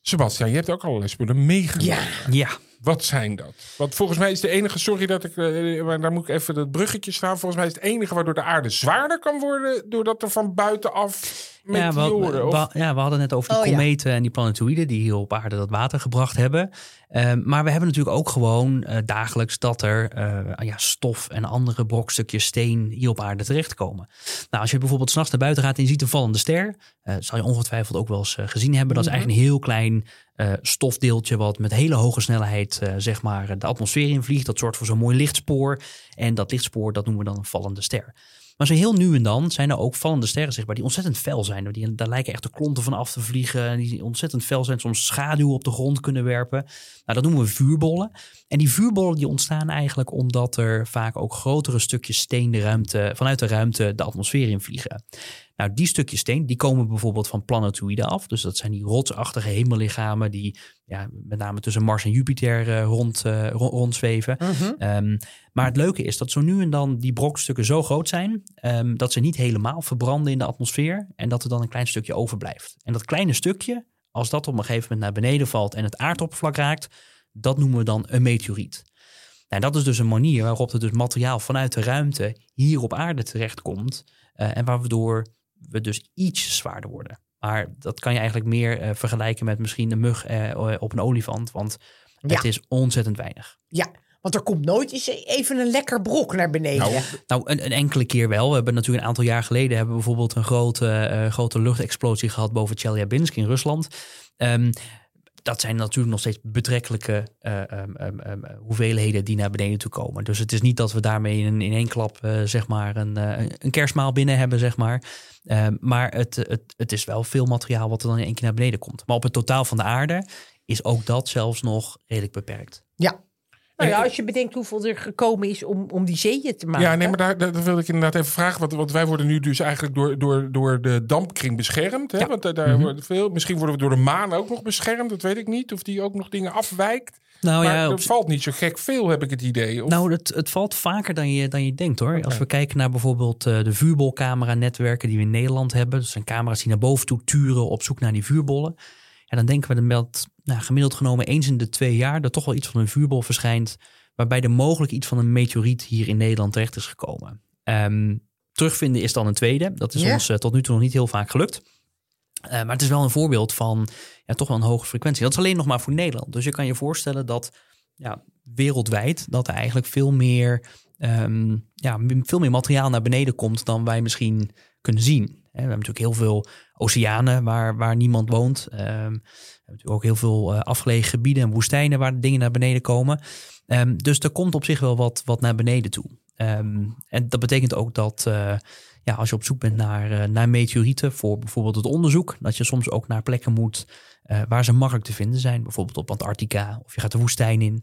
Speaker 1: Sebastian, je hebt ook allerlei spullen meegenomen.
Speaker 2: Ja,
Speaker 3: Ja,
Speaker 1: Wat zijn dat? Want volgens mij is de enige, sorry dat ik, eh, maar daar moet ik even dat bruggetje staan. Volgens mij is het enige waardoor de aarde zwaarder kan worden, doordat er van buitenaf
Speaker 3: ja, we, ja, we hadden net over die
Speaker 2: Oh, ja.
Speaker 3: kometen en die planetoïden die hier op aarde dat water gebracht hebben. Ehm, maar we hebben natuurlijk ook gewoon eh, dagelijks dat er eh, ja, stof en andere brokstukjes steen hier op aarde terechtkomen. Nou, als je bijvoorbeeld s'nachts naar buiten gaat en je ziet een vallende ster, eh, zal je ongetwijfeld ook wel eens gezien hebben. Dat is eigenlijk een heel klein stofdeeltje wat met hele hoge snelheid zeg maar de atmosfeer invliegt. Dat zorgt voor zo'n mooi lichtspoor. En dat lichtspoor, dat noemen we dan een vallende ster. Maar zo heel nu en dan zijn er ook vallende sterren zichtbaar die ontzettend fel zijn. Die, daar lijken echt de klonten van af te vliegen. En die ontzettend fel zijn, soms schaduw op de grond kunnen werpen. Nou, dat noemen we vuurbollen. En die vuurbollen die ontstaan eigenlijk omdat er vaak ook grotere stukjes steen de ruimte, vanuit de ruimte de atmosfeer in vliegen. Nou, die stukjes steen, die komen bijvoorbeeld van planetoïden af. Dus dat zijn die rotsachtige hemellichamen die ja, met name tussen Mars en Jupiter uh, rond, uh, rondzweven. um, maar het leuke is dat zo nu en dan die brokstukken zo groot zijn um, dat ze niet helemaal verbranden in de atmosfeer en dat er dan een klein stukje overblijft. En dat kleine stukje, als dat op een gegeven moment naar beneden valt en het aardoppervlak raakt, dat noemen we dan een meteoriet. En dat is dus een manier waarop er dus materiaal vanuit de ruimte hier op aarde terechtkomt uh, en waardoor we dus iets zwaarder worden. Maar dat kan je eigenlijk meer uh, vergelijken met misschien een mug uh, op een olifant. Want ja. het is ontzettend weinig.
Speaker 2: Ja, want er komt nooit eens even een lekker brok naar beneden.
Speaker 3: Nou, nou een, een, enkele keer wel. We hebben natuurlijk een aantal jaar geleden hebben we bijvoorbeeld een grote, uh, grote luchtexplosie gehad boven Chelyabinsk in Rusland. Um, dat zijn natuurlijk nog steeds betrekkelijke uh, um, um, hoeveelheden die naar beneden toe komen. Dus het is niet dat we daarmee in, in één klap uh, zeg maar een, een kerstmaal binnen hebben, zeg maar. maar het, het, het is wel veel materiaal wat er dan in één keer naar beneden komt. Maar op het totaal van de aarde is ook dat zelfs nog redelijk beperkt.
Speaker 2: Ja, nou ja, als je bedenkt hoeveel er gekomen is om, om die zeeën te maken.
Speaker 1: Ja, nee, maar daar, daar wil ik inderdaad even vragen. Want, want wij worden nu dus eigenlijk door, door, door de dampkring beschermd. Hè? Ja. Want daar mm -hmm. veel, misschien worden we door de maan ook nog beschermd. Dat weet ik niet. Of die ook nog dingen afwijkt. Nou, maar ja, er valt niet zo gek veel, heb ik het idee.
Speaker 3: Of... Nou, het, het valt vaker dan je, dan je denkt hoor. Okay. Als we kijken naar bijvoorbeeld uh, de vuurbolcamera-netwerken die we in Nederland hebben. Dat zijn camera's die naar boven toe turen op zoek naar die vuurbollen. En dan denken we dat nou, gemiddeld genomen eens in de twee jaar er toch wel iets van een vuurbol verschijnt. Waarbij er mogelijk iets van een meteoriet hier in Nederland terecht is gekomen. Um, terugvinden is dan een tweede. Dat is ons uh, tot nu toe nog niet heel vaak gelukt. Uh, maar het is wel een voorbeeld van ja, toch wel een hoge frequentie. Dat is alleen nog maar voor Nederland. Dus je kan je voorstellen dat ja, wereldwijd dat er eigenlijk veel meer, um, ja, veel meer materiaal naar beneden komt dan wij misschien kunnen zien. We hebben natuurlijk heel veel oceanen waar, waar niemand woont. Um, we hebben natuurlijk ook heel veel uh, afgelegen gebieden en woestijnen waar dingen naar beneden komen. Um, dus er komt op zich wel wat, wat naar beneden toe. Um, en dat betekent ook dat uh, ja, als je op zoek bent naar, uh, naar meteorieten voor bijvoorbeeld het onderzoek, dat je soms ook naar plekken moet waar ze makkelijk te vinden zijn. Bijvoorbeeld op Antarctica of je gaat de woestijn in.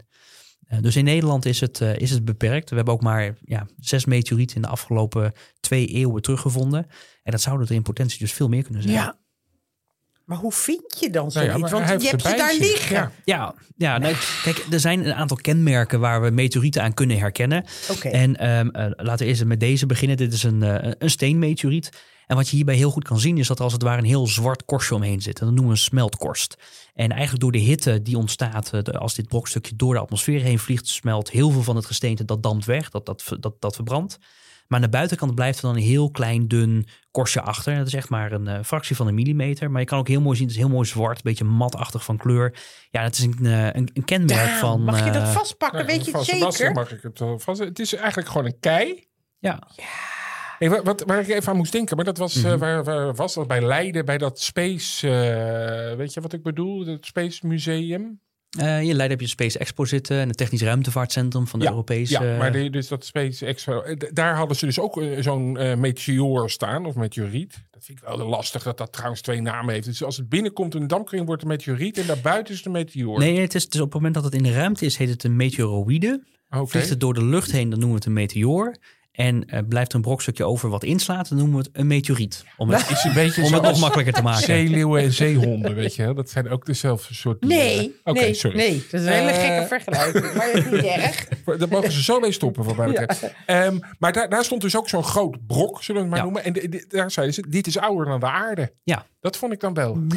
Speaker 3: dus in Nederland is het, is het beperkt. We hebben ook maar ja, zes meteorieten in de afgelopen twee eeuwen teruggevonden. En dat zouden er in potentie dus veel meer kunnen zijn.
Speaker 2: Ja. Maar hoe vind je dan zoiets? Nou ja, Want je hebt ze daar liggen.
Speaker 3: Ja, ja, ja nou, kijk, er zijn een aantal kenmerken waar we meteorieten aan kunnen herkennen.
Speaker 2: Okay.
Speaker 3: En um, uh, laten we eerst met deze beginnen. Dit is een, uh, een steenmeteoriet. En wat je hierbij heel goed kan zien is dat er als het ware een heel zwart korstje omheen zit. En dat noemen we een smeltkorst. En eigenlijk door de hitte die ontstaat uh, als dit brokstukje door de atmosfeer heen vliegt, smelt heel veel van het gesteente, dat dampt weg, dat, dat, dat, dat verbrandt. Maar aan de buitenkant blijft er dan een heel klein dun korstje achter. Dat is echt maar een uh, fractie van een millimeter. Maar je kan ook heel mooi zien, het is heel mooi zwart, een beetje matachtig van kleur. Ja, dat is een, uh, een, een kenmerk
Speaker 2: Damn,
Speaker 3: van...
Speaker 2: Mag je dat
Speaker 3: uh,
Speaker 2: vastpakken,
Speaker 1: Ja,
Speaker 2: weet je het zeker?
Speaker 1: mag ik het wel vast. Het is eigenlijk gewoon een kei.
Speaker 3: ja.
Speaker 1: Hey, wat, wat, waar ik even aan moest denken, maar dat was,
Speaker 3: Mhm.
Speaker 1: eh, waar, waar was dat? Bij Leiden, bij dat Space, eh, weet je wat ik bedoel? Het Space Museum.
Speaker 3: Eh, in Leiden heb je Space Expo zitten en het Technisch Ruimtevaartcentrum van de Europese...
Speaker 1: Ja, maar dus dat Space Expo, eh, daar hadden ze dus ook eh, zo'n eh, meteoor staan, of meteoriet. Dat vind ik wel lastig dat dat trouwens twee namen heeft. Dus als het binnenkomt in een dampkring wordt het een meteoriet en daarbuiten is het een meteoor.
Speaker 3: Nee, het is, is op het moment dat het in de ruimte is, heet het een meteoroïde.
Speaker 1: Oké.
Speaker 3: Vliegt het door de lucht heen, dan noemen we het een meteoor. En eh, blijft er een brokstukje over wat inslaat, dan noemen we het een meteoriet. Om het,
Speaker 1: Is een beetje
Speaker 3: om het nog makkelijker te maken.
Speaker 1: zeeleeuwen en zeehonden, weet je wel. Dat zijn ook dezelfde soort dieren.
Speaker 2: Nee,
Speaker 1: Oké,
Speaker 2: nee,
Speaker 1: sorry.
Speaker 2: nee. Dat is een hele
Speaker 1: Eh,
Speaker 2: gekke vergelijking. Maar dat is niet erg.
Speaker 1: Daar mogen ze zo mee stoppen, wat mij betreft. Ehm, maar daar, daar stond dus ook zo'n groot brok, zullen we het maar
Speaker 3: Ja.
Speaker 1: noemen. En de- de- daar zeiden ze, dit is ouder dan de aarde.
Speaker 3: Ja.
Speaker 1: Dat vond ik dan wel.
Speaker 2: Nou,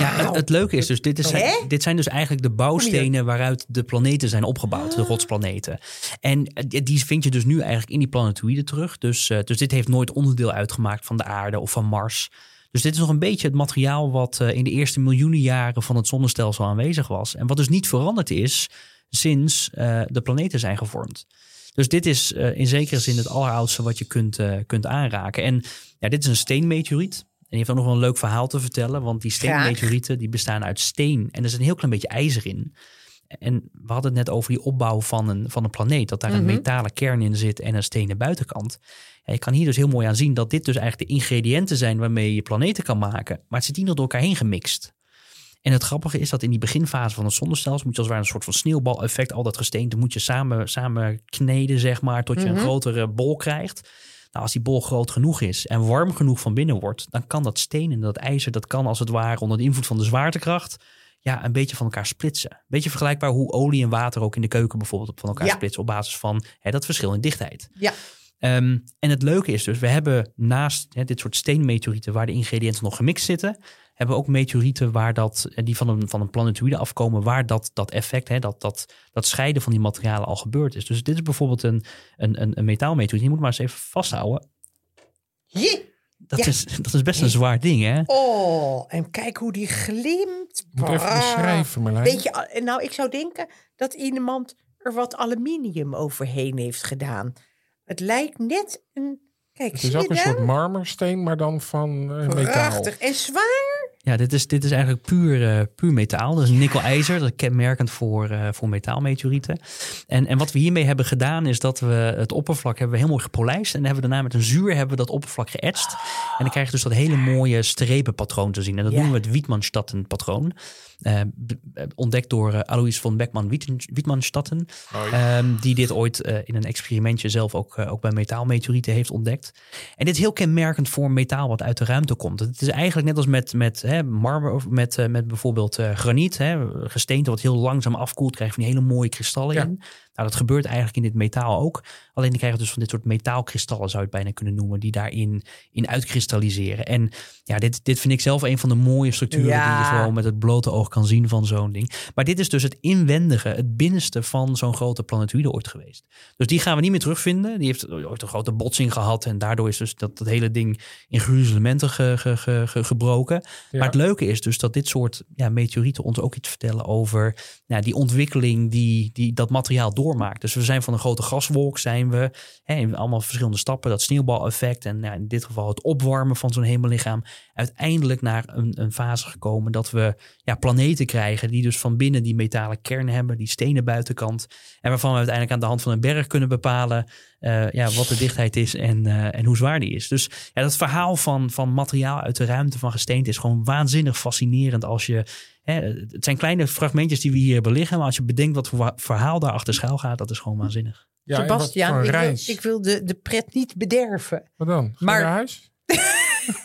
Speaker 3: Ja, het, het leuke is dus, dit, is,
Speaker 2: Hè?
Speaker 3: dit zijn dus eigenlijk de bouwstenen waaruit de planeten zijn opgebouwd, de rotsplaneten. En eh, die vind je dus nu eigenlijk in die planetoïden terug. Dus, eh, dus dit heeft nooit onderdeel uitgemaakt van de aarde of van Mars. Dus dit is nog een beetje het materiaal wat eh, in de eerste miljoenen jaren van het zonnestelsel aanwezig was. En wat dus niet veranderd is sinds eh, de planeten zijn gevormd. Dus dit is eh, in zekere zin het alleroudste wat je kunt, eh, kunt aanraken. En ja, dit is een steenmeteoriet. En die heeft ook nog wel een leuk verhaal te vertellen. Want die steenmeteorieten die bestaan uit steen. En er zit een heel klein beetje ijzer in. En we hadden het net over die opbouw van een, van een planeet. Dat daar een
Speaker 2: Mhm.
Speaker 3: metalen kern in zit en een stenen buitenkant. Je kan hier dus heel mooi aan zien dat dit dus eigenlijk de ingrediënten zijn waarmee je planeten kan maken. Maar het zit hier nog door elkaar heen gemixt. En het grappige is dat in die beginfase van het zonnestelsel moet je als het ware een soort van sneeuwbaleffect, al dat gesteente moet je samen, samen kneden, zeg maar, tot je
Speaker 2: Mhm.
Speaker 3: een grotere bol krijgt. Nou, als die bol groot genoeg is en warm genoeg van binnen wordt, dan kan dat steen en dat ijzer, dat kan als het ware onder de invloed van de zwaartekracht, ja, een beetje van elkaar splitsen. Een beetje vergelijkbaar hoe olie en water ook in de keuken bijvoorbeeld van elkaar
Speaker 2: Ja.
Speaker 3: splitsen op basis van hè, dat verschil in dichtheid.
Speaker 2: Ja.
Speaker 3: Ehm, en het leuke is dus, we hebben naast hè, dit soort steenmeteorieten waar de ingrediënten nog gemixt zitten, hebben we ook meteorieten waar dat, eh, die van een, van een planetoïde afkomen, waar dat, dat effect, hè, dat, dat, dat scheiden van die materialen al gebeurd is. Dus dit is bijvoorbeeld een, een, een, een metaalmeteoriet. Je moet maar eens even vasthouden.
Speaker 2: Jee.
Speaker 3: Dat,
Speaker 2: Ja.
Speaker 3: is, dat is best een zwaar ding, hè?
Speaker 2: Oh, en kijk hoe die glimt.
Speaker 1: Moet even beschrijven, Marlijn.
Speaker 2: Weet je, en nou, ik zou denken dat iemand er wat aluminium overheen heeft gedaan. Het lijkt net een... Kijk,
Speaker 1: het
Speaker 2: zie
Speaker 1: is
Speaker 2: je
Speaker 1: ook een soort marmersteen, maar dan van eh, metaal.
Speaker 2: Prachtig. En zwaar.
Speaker 3: Ja, dit is, dit is eigenlijk puur, eh, puur metaal. Dat is nikkel-ijzer. Dat is kenmerkend voor, eh, voor metaalmeteorieten. En, en wat we hiermee hebben gedaan is dat we het oppervlak hebben we heel mooi gepolijst. En dan hebben we daarna met een zuur hebben we dat oppervlak geëtst. En dan krijg je dus dat hele mooie strepenpatroon te zien. En dat
Speaker 2: Ja.
Speaker 3: noemen we het Wietmanstatten-patroon. B- b- ontdekt door eh, Alois von Beckmann-Wietmanstatten.
Speaker 1: Oh, ja.
Speaker 3: Ehm, die dit ooit eh, in een experimentje zelf ook, eh, ook bij metaalmeteorieten heeft ontdekt. En dit is heel kenmerkend voor metaal wat uit de ruimte komt. Het is eigenlijk net als met, met hè, marmer of met, eh, met bijvoorbeeld eh, graniet. Hè, gesteente wat heel langzaam afkoelt, krijg je van die hele mooie kristallen
Speaker 1: Ja.
Speaker 3: in. Nou, dat gebeurt eigenlijk in dit metaal ook. Alleen die krijgen dus van dit soort metaalkristallen, zou je het bijna kunnen noemen, die daarin in uitkristalliseren. En ja, dit, dit vind ik zelf een van de mooie structuren die je gewoon met het blote oog kan zien van zo'n ding. Maar dit is dus het inwendige, het binnenste van zo'n grote planetoïde ooit geweest. Dus die gaan we niet meer terugvinden. Die heeft ooit een grote botsing gehad en daardoor is dus dat, dat hele ding in gruzelementen ge, ge, ge- ge- gebroken.
Speaker 1: Ja.
Speaker 3: Maar het leuke is dus dat dit soort ja, meteorieten ons ook iets vertellen over nou, die ontwikkeling die, die dat materiaal Dus we zijn van een grote gaswolk, zijn we hè, in allemaal verschillende stappen, dat sneeuwbaleffect en nou, in dit geval het opwarmen van zo'n hemellichaam, uiteindelijk naar een, een fase gekomen dat we ja, planeten krijgen die dus van binnen die metalen kern hebben, die stenen buitenkant, en waarvan we uiteindelijk aan de hand van een berg kunnen bepalen eh, ja, wat de dichtheid is en, eh, en hoe zwaar die is. Dus ja, dat verhaal van, van materiaal uit de ruimte, van gesteente, is gewoon waanzinnig fascinerend als je. Hè, het zijn kleine fragmentjes die we hier hebben liggen, maar als je bedenkt wat voor verhaal daar achter schuil gaat, dat is gewoon waanzinnig.
Speaker 1: Ja,
Speaker 2: Sebastian, ik wil, ik wil de, de pret niet bederven.
Speaker 1: Wat dan? Ga
Speaker 2: Maar-
Speaker 1: naar huis?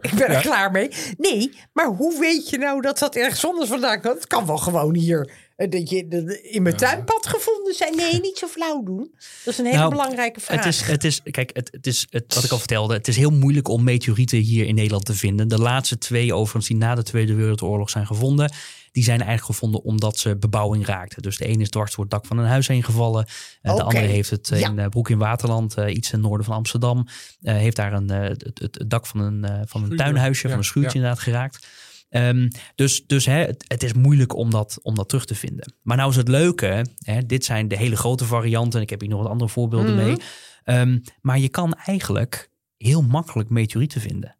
Speaker 2: Ik ben er
Speaker 1: Ja.
Speaker 2: klaar mee. Nee, maar hoe weet je nou dat dat ergens anders vandaan komt? Het kan wel gewoon hier eh, dat je in mijn tuinpad gevonden zijn. Nee, niet zo flauw doen. Dat is een hele
Speaker 3: Nou,
Speaker 2: belangrijke vraag.
Speaker 3: Het is, het is, kijk, het, het is het, wat ik al vertelde. Het is heel moeilijk om meteorieten hier in Nederland te vinden. De laatste twee, overigens, die na de Tweede Wereldoorlog zijn gevonden. Die zijn eigenlijk gevonden omdat ze bebouwing raakten. Dus de ene is dwars door het dak van een huis heen gevallen. Eh. De andere heeft het eh,
Speaker 2: Ja.
Speaker 3: in eh, Broek in Waterland, eh, iets ten noorden van Amsterdam. eh, heeft daar een, eh, het, het, het dak van een, eh, van een tuinhuisje,
Speaker 1: Ja,
Speaker 3: van een schuurtje
Speaker 1: ja.
Speaker 3: inderdaad geraakt. Ehm, dus dus hè, het, het is moeilijk om dat, om dat terug te vinden. Maar nou is het leuke, hè, dit zijn de hele grote varianten. Ik heb hier nog wat andere voorbeelden
Speaker 2: Mhm.
Speaker 3: mee. Ehm, maar je kan eigenlijk heel makkelijk meteorieten vinden.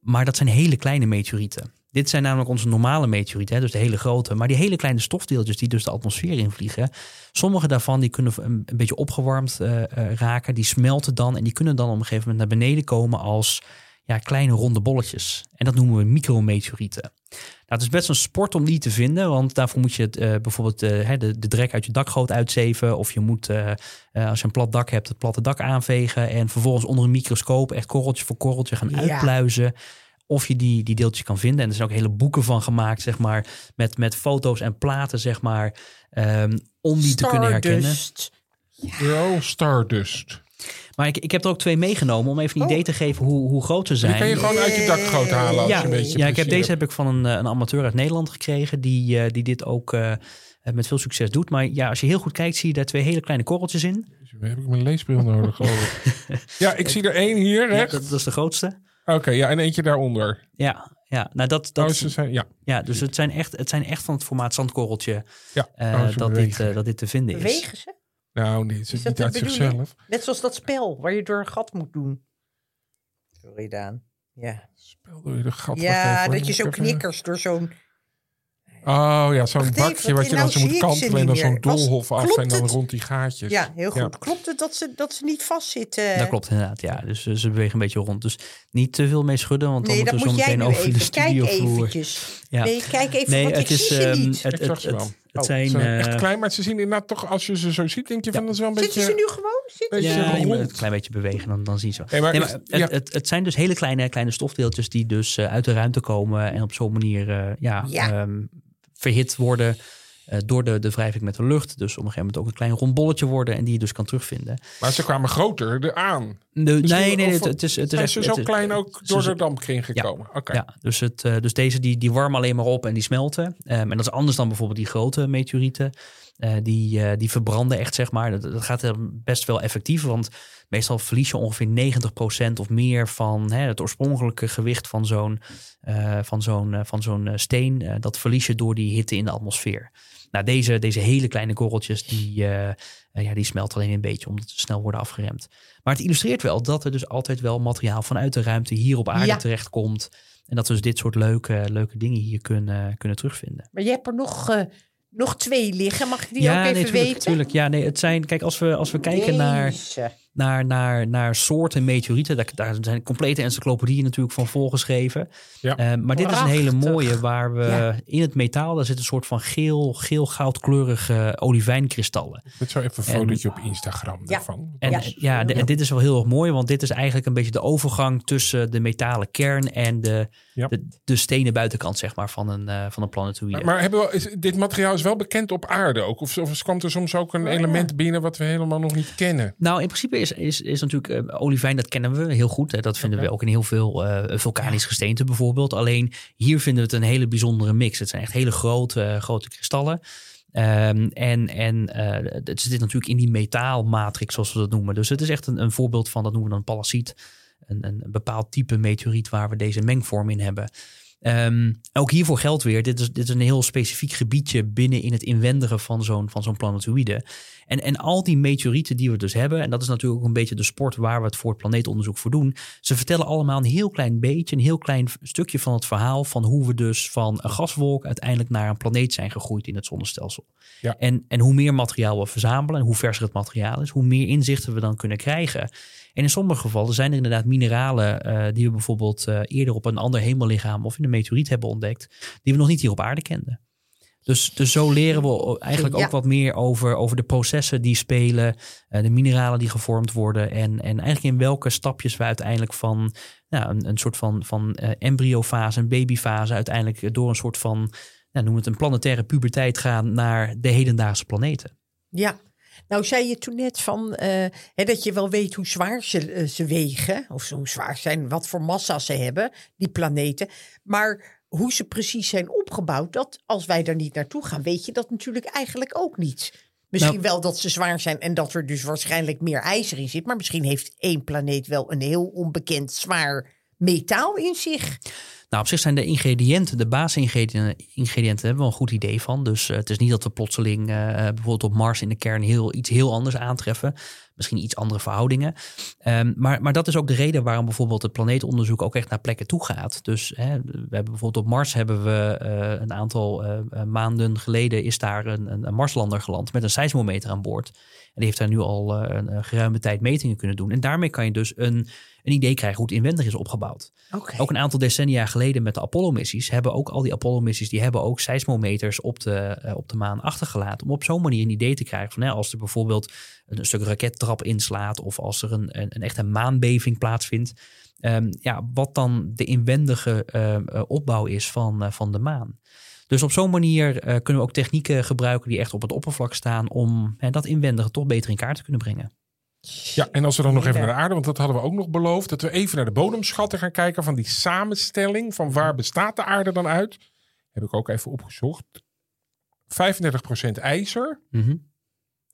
Speaker 3: Maar dat zijn hele kleine meteorieten. Dit zijn namelijk onze normale meteorieten, dus de hele grote. Maar die hele kleine stofdeeltjes die dus de atmosfeer invliegen. Sommige daarvan die kunnen een, een beetje opgewarmd eh, eh, raken. Die smelten dan en die kunnen dan op een gegeven moment naar beneden komen als ja, kleine ronde bolletjes. En dat noemen we micrometeorieten. Nou, het is best een sport om die te vinden, want daarvoor moet je het, eh, bijvoorbeeld de, de drek uit je dakgoot uitzeven. Of je moet, als je een plat dak hebt, het platte dak aanvegen. En vervolgens onder een microscoop echt korreltje voor korreltje gaan
Speaker 2: Ja.
Speaker 3: uitpluizen. Of je die, die deeltjes kan vinden. En er zijn ook hele boeken van gemaakt, zeg maar. Met, met foto's en platen, zeg maar. ehm, om die te kunnen herkennen.
Speaker 2: Stardust.
Speaker 1: Oh, Stardust.
Speaker 3: Maar ik, ik heb er ook twee meegenomen om even een
Speaker 2: Oh.
Speaker 3: idee te geven hoe, hoe groot ze
Speaker 1: Die
Speaker 3: zijn.
Speaker 1: kan je gewoon uit je dakgoot halen als
Speaker 3: ja,
Speaker 1: je een beetje
Speaker 3: ja, ik heb deze heb ik van een, eh, een amateur uit Nederland gekregen die, eh, die dit ook eh, met veel succes doet. Maar ja, als je heel goed kijkt, zie je daar twee hele kleine korreltjes in.
Speaker 1: heb ik mijn leesbril nodig, geloof ik. Ja, ik zie er één hier,
Speaker 3: Ja, dat is de grootste.
Speaker 1: Oké, ja, en eentje daaronder.
Speaker 3: Ja, ja, nou dat,
Speaker 1: Dat
Speaker 3: dat,
Speaker 1: ze zijn, ja.
Speaker 3: ja, dus het zijn, echt, het zijn echt van het formaat zandkorreltje
Speaker 1: ja.
Speaker 3: eh,
Speaker 1: Oh, ze
Speaker 3: dat, dit, eh, dat dit te vinden is.
Speaker 2: Bewegen ze?
Speaker 1: Nou, nee, het
Speaker 2: Is
Speaker 1: niet uit zichzelf.
Speaker 2: Net zoals dat spel waar je door een gat moet doen. Sorry, Daan. Ja,
Speaker 1: Spel door je de gat.
Speaker 2: ja dat je zo
Speaker 1: even-
Speaker 2: knikkers door zo'n...
Speaker 1: Oh ja, zo'n
Speaker 2: Wacht even,
Speaker 1: bakje wat je
Speaker 2: nou
Speaker 1: dan zo moet kantelen en dan zo'n doolhof af
Speaker 2: klopt
Speaker 1: en dan
Speaker 2: het?
Speaker 1: rond die gaatjes.
Speaker 2: Ja, heel goed.
Speaker 1: Ja.
Speaker 2: Klopt het dat ze, dat ze niet vastzitten?
Speaker 3: Dat klopt inderdaad, ja. Dus eh, ze bewegen een beetje rond. Dus niet te veel mee schudden, want dan
Speaker 2: Nee,
Speaker 3: moeten we zo meteen over de
Speaker 2: even. Kijk eventjes.
Speaker 3: Ja.
Speaker 2: Nee, kijk even,
Speaker 3: Nee,
Speaker 2: want
Speaker 3: het
Speaker 2: ik
Speaker 3: is,
Speaker 2: zie ze
Speaker 3: ehm,
Speaker 2: niet.
Speaker 3: het, het,
Speaker 1: ze
Speaker 3: het,
Speaker 1: Oh,
Speaker 3: zijn...
Speaker 1: ze
Speaker 3: eh,
Speaker 1: echt klein, maar ze zien inderdaad toch, als je ze zo ziet, denk je van dat is wel een
Speaker 2: Zitten
Speaker 1: beetje...
Speaker 2: ze nu gewoon? Zitten ze?
Speaker 3: Ja, je moet
Speaker 1: rond.
Speaker 3: een klein beetje bewegen, dan, dan zie je zo.
Speaker 1: Nee, maar
Speaker 3: Nee,
Speaker 1: is-
Speaker 3: maar
Speaker 1: ja.
Speaker 3: het, het, het zijn dus hele kleine, kleine stofdeeltjes die dus eh, uit de ruimte komen en op zo'n manier eh, ja,
Speaker 2: Ja.
Speaker 3: ehm, verhit worden eh, door de, de wrijving met de lucht. Dus op een gegeven moment ook een klein rond bolletje worden en die je dus kan terugvinden.
Speaker 1: Maar ze kwamen groter eraan.
Speaker 3: Nee, nee,
Speaker 1: of-
Speaker 3: het, het is, het is echt-
Speaker 1: ze zo klein ook door de dampkring gekomen? Oké.
Speaker 3: Ja, dus, het, eh, dus deze die, die warmen alleen maar op en die smelten. Ehm, en dat is anders dan bijvoorbeeld die grote meteorieten. Eh, die, die verbranden echt, zeg maar. Dat, dat gaat best wel effectief, want meestal verlies je ongeveer 90% of meer van hè, het oorspronkelijke gewicht van zo'n van zo'n van zo'n steen. Dat verlies je door die hitte in de atmosfeer. Nou, deze, deze hele kleine korreltjes, die, eh, ja, die smelten alleen een beetje omdat ze snel worden afgeremd. Maar het illustreert wel dat er dus altijd wel materiaal vanuit de ruimte hier op aarde
Speaker 2: Ja.
Speaker 3: terechtkomt. En dat we dus dit soort leuke, leuke dingen hier kunnen, kunnen terugvinden.
Speaker 2: Maar je hebt er nog, eh, nog twee liggen. Mag ik die
Speaker 3: ja,
Speaker 2: ook even
Speaker 3: nee, tuurlijk,
Speaker 2: weten?
Speaker 3: tuurlijk. Ja, nee, het zijn, kijk, als we, als we kijken naar. Naar, naar, naar soorten meteorieten, daar, daar zijn complete encyclopedieën natuurlijk van volgeschreven.
Speaker 1: Ja.
Speaker 3: Eh, maar dit is een hele mooie waar we
Speaker 2: Ja.
Speaker 3: in het metaal, daar zit een soort van geel, geel-goudkleurige olivijnkristallen.
Speaker 1: Met zo even een
Speaker 3: En-
Speaker 1: fotootje op Instagram
Speaker 2: Ja.
Speaker 1: daarvan.
Speaker 3: En
Speaker 2: Ja.
Speaker 3: ja, de- en dit is wel heel erg mooi, want dit is eigenlijk een beetje de overgang tussen de metalen kern en de,
Speaker 1: Ja.
Speaker 3: de, de stenen buitenkant, zeg maar, van een, eh, van een planetoïde.
Speaker 1: Maar, maar hebben we, is, dit materiaal is wel bekend op aarde ook? Of, of kwam er soms ook een
Speaker 2: Oh, ja.
Speaker 1: element binnen wat we helemaal nog niet kennen?
Speaker 3: Nou, in principe is, is, is natuurlijk eh, olivijn, dat kennen we heel goed. Hè. Dat vinden we ook in heel veel eh, vulkanisch gesteente bijvoorbeeld. Alleen hier vinden we het een hele bijzondere mix. Het zijn echt hele grote, eh, grote kristallen. Ehm, en en het zit natuurlijk in die metaalmatrix, zoals we dat noemen. Dus het is echt een, een voorbeeld van, dat noemen we dan palaciet. Een, een bepaald type meteoriet waar we deze mengvorm in hebben. Ehm, ook hiervoor geldt weer, dit is, dit is een heel specifiek gebiedje binnen in het inwendige van zo'n, van zo'n planetoïde. En, en al die meteorieten die we dus hebben, en dat is natuurlijk ook een beetje de sport waar we het voor het planeetonderzoek voor doen. Ze vertellen allemaal een heel klein beetje, een heel klein stukje van het verhaal van hoe we dus van een gaswolk uiteindelijk naar een planeet zijn gegroeid in het zonnestelsel.
Speaker 1: Ja.
Speaker 3: En, en hoe meer materiaal we verzamelen en hoe verser het materiaal is, hoe meer inzichten we dan kunnen krijgen. En in sommige gevallen zijn er inderdaad mineralen eh, die we bijvoorbeeld eh, eerder op een ander hemellichaam of in een meteoriet hebben ontdekt, die we nog niet hier op aarde kenden. Dus, dus zo leren we eigenlijk
Speaker 2: Ja.
Speaker 3: ook wat meer over, over de processen die spelen, eh, de mineralen die gevormd worden en, en eigenlijk in welke stapjes we uiteindelijk van nou, een, een soort van, van embryofase, een babyfase, uiteindelijk door een soort van, nou, noem het een planetaire puberteit gaan naar de hedendaagse planeten.
Speaker 2: Ja. Nou zei je toen net van eh, hè, dat je wel weet hoe zwaar ze, eh, ze wegen. Of ze- hoe zwaar zijn, wat voor massa ze hebben, die planeten. Maar hoe ze precies zijn opgebouwd, dat als wij daar niet naartoe gaan, weet je dat natuurlijk eigenlijk ook niet. Misschien
Speaker 3: Nou-
Speaker 2: wel dat ze zwaar zijn en dat er dus waarschijnlijk meer ijzer in zit. Maar misschien heeft één planeet wel een heel onbekend zwaar metaal in zich.
Speaker 3: Nou, op zich zijn de ingrediënten, de basisingrediënten, ingrediënten hebben we een goed idee van. Dus eh, het is niet dat we plotseling eh, bijvoorbeeld op Mars in de kern heel, iets heel anders aantreffen. Misschien iets andere verhoudingen. Ehm, maar, maar dat is ook de reden waarom bijvoorbeeld het planeetonderzoek ook echt naar plekken toe gaat. Dus hè, we hebben bijvoorbeeld op Mars hebben we eh, een aantal eh, eh, maanden geleden is daar een, een Marslander geland met een seismometer aan boord. Die heeft daar nu al eh, een, een geruime tijd metingen kunnen doen. En daarmee kan je dus een, een idee krijgen hoe het inwendig is opgebouwd. Ook een aantal decennia geleden met de Apollo-missies hebben ook al die Apollo-missies die hebben ook seismometers op de, eh, op de maan achtergelaten. Om op zo'n manier een idee te krijgen van hè, als er bijvoorbeeld een stuk rakettrap inslaat of als er een, een, een echte maanbeving plaatsvindt. ehm, ja, wat dan de inwendige eh, eh, opbouw is van, eh, van de maan. Dus op zo'n manier eh, kunnen we ook technieken gebruiken die echt op het oppervlak staan om hè, dat inwendige toch beter in kaart te kunnen brengen.
Speaker 1: Ja, en als we dan nog even naar de aarde, want dat hadden we ook nog beloofd, dat we even naar de bodemschatten gaan kijken van die samenstelling van waar bestaat de aarde dan uit. Heb ik ook even opgezocht. 35% ijzer,
Speaker 3: Mhm.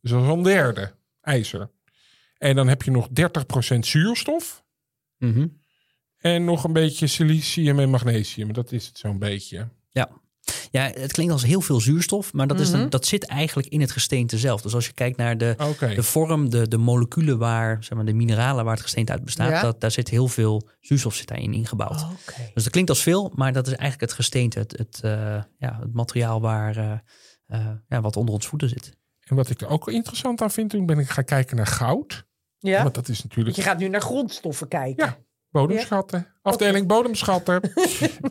Speaker 1: dus dat is wel een derde ijzer. En dan heb je nog 30% zuurstof
Speaker 3: Mhm.
Speaker 1: en nog een beetje silicium en magnesium. Dat is het zo'n beetje.
Speaker 3: Ja, Ja, het klinkt als heel veel zuurstof, maar dat, is
Speaker 2: Mhm.
Speaker 3: dat zit eigenlijk in het gesteente zelf. Dus als je kijkt naar de, de vorm, de, de moleculen waar, zeg maar, de mineralen waar het gesteente uit bestaat,
Speaker 2: Ja.
Speaker 3: dat, daar zit heel veel zuurstof zit daarin ingebouwd. Dus dat klinkt als veel, maar dat is eigenlijk het gesteente, het, het, eh, ja, het materiaal waar, eh, eh, ja, wat onder ons voeten zit.
Speaker 1: En wat ik er ook interessant aan vind, toen ben ik gaan kijken naar goud.
Speaker 2: Ja?
Speaker 1: Want dat is natuurlijk
Speaker 2: je gaat nu naar grondstoffen kijken.
Speaker 1: Ja. bodemschatten. Afdeling bodemschatten.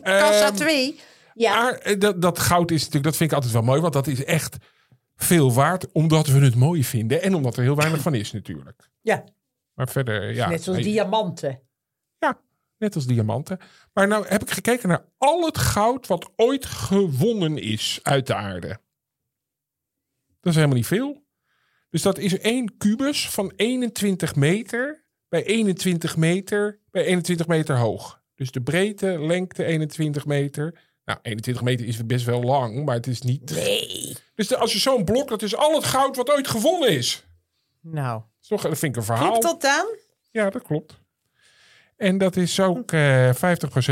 Speaker 2: Kassa
Speaker 1: Ehm,
Speaker 2: 2. Ja.
Speaker 1: Maar eh, dat, dat goud is natuurlijk, dat vind ik altijd wel mooi, want dat is echt veel waard, omdat we het mooi vinden en omdat er heel weinig van is natuurlijk.
Speaker 2: ja.
Speaker 1: Maar verder, ja.
Speaker 2: Net zoals
Speaker 1: nee,
Speaker 2: diamanten.
Speaker 1: Ja, net als diamanten. Maar nou heb ik gekeken naar al het goud wat ooit gewonnen is uit de aarde. Dat is helemaal niet veel. Dus dat is één kubus van 21 meter bij 21 meter bij 21 meter hoog. Dus de breedte, lengte 21 meter. Nou, 21 meter is best wel lang, maar het is niet...
Speaker 2: Nee.
Speaker 1: Dus de- als je zo'n blok, dat is al het goud wat ooit gewonnen is.
Speaker 2: Nou,
Speaker 1: Dat, is toch, dat vind ik een verhaal.
Speaker 2: klopt dat dan?
Speaker 1: Ja, dat klopt. En dat is ook eh 50%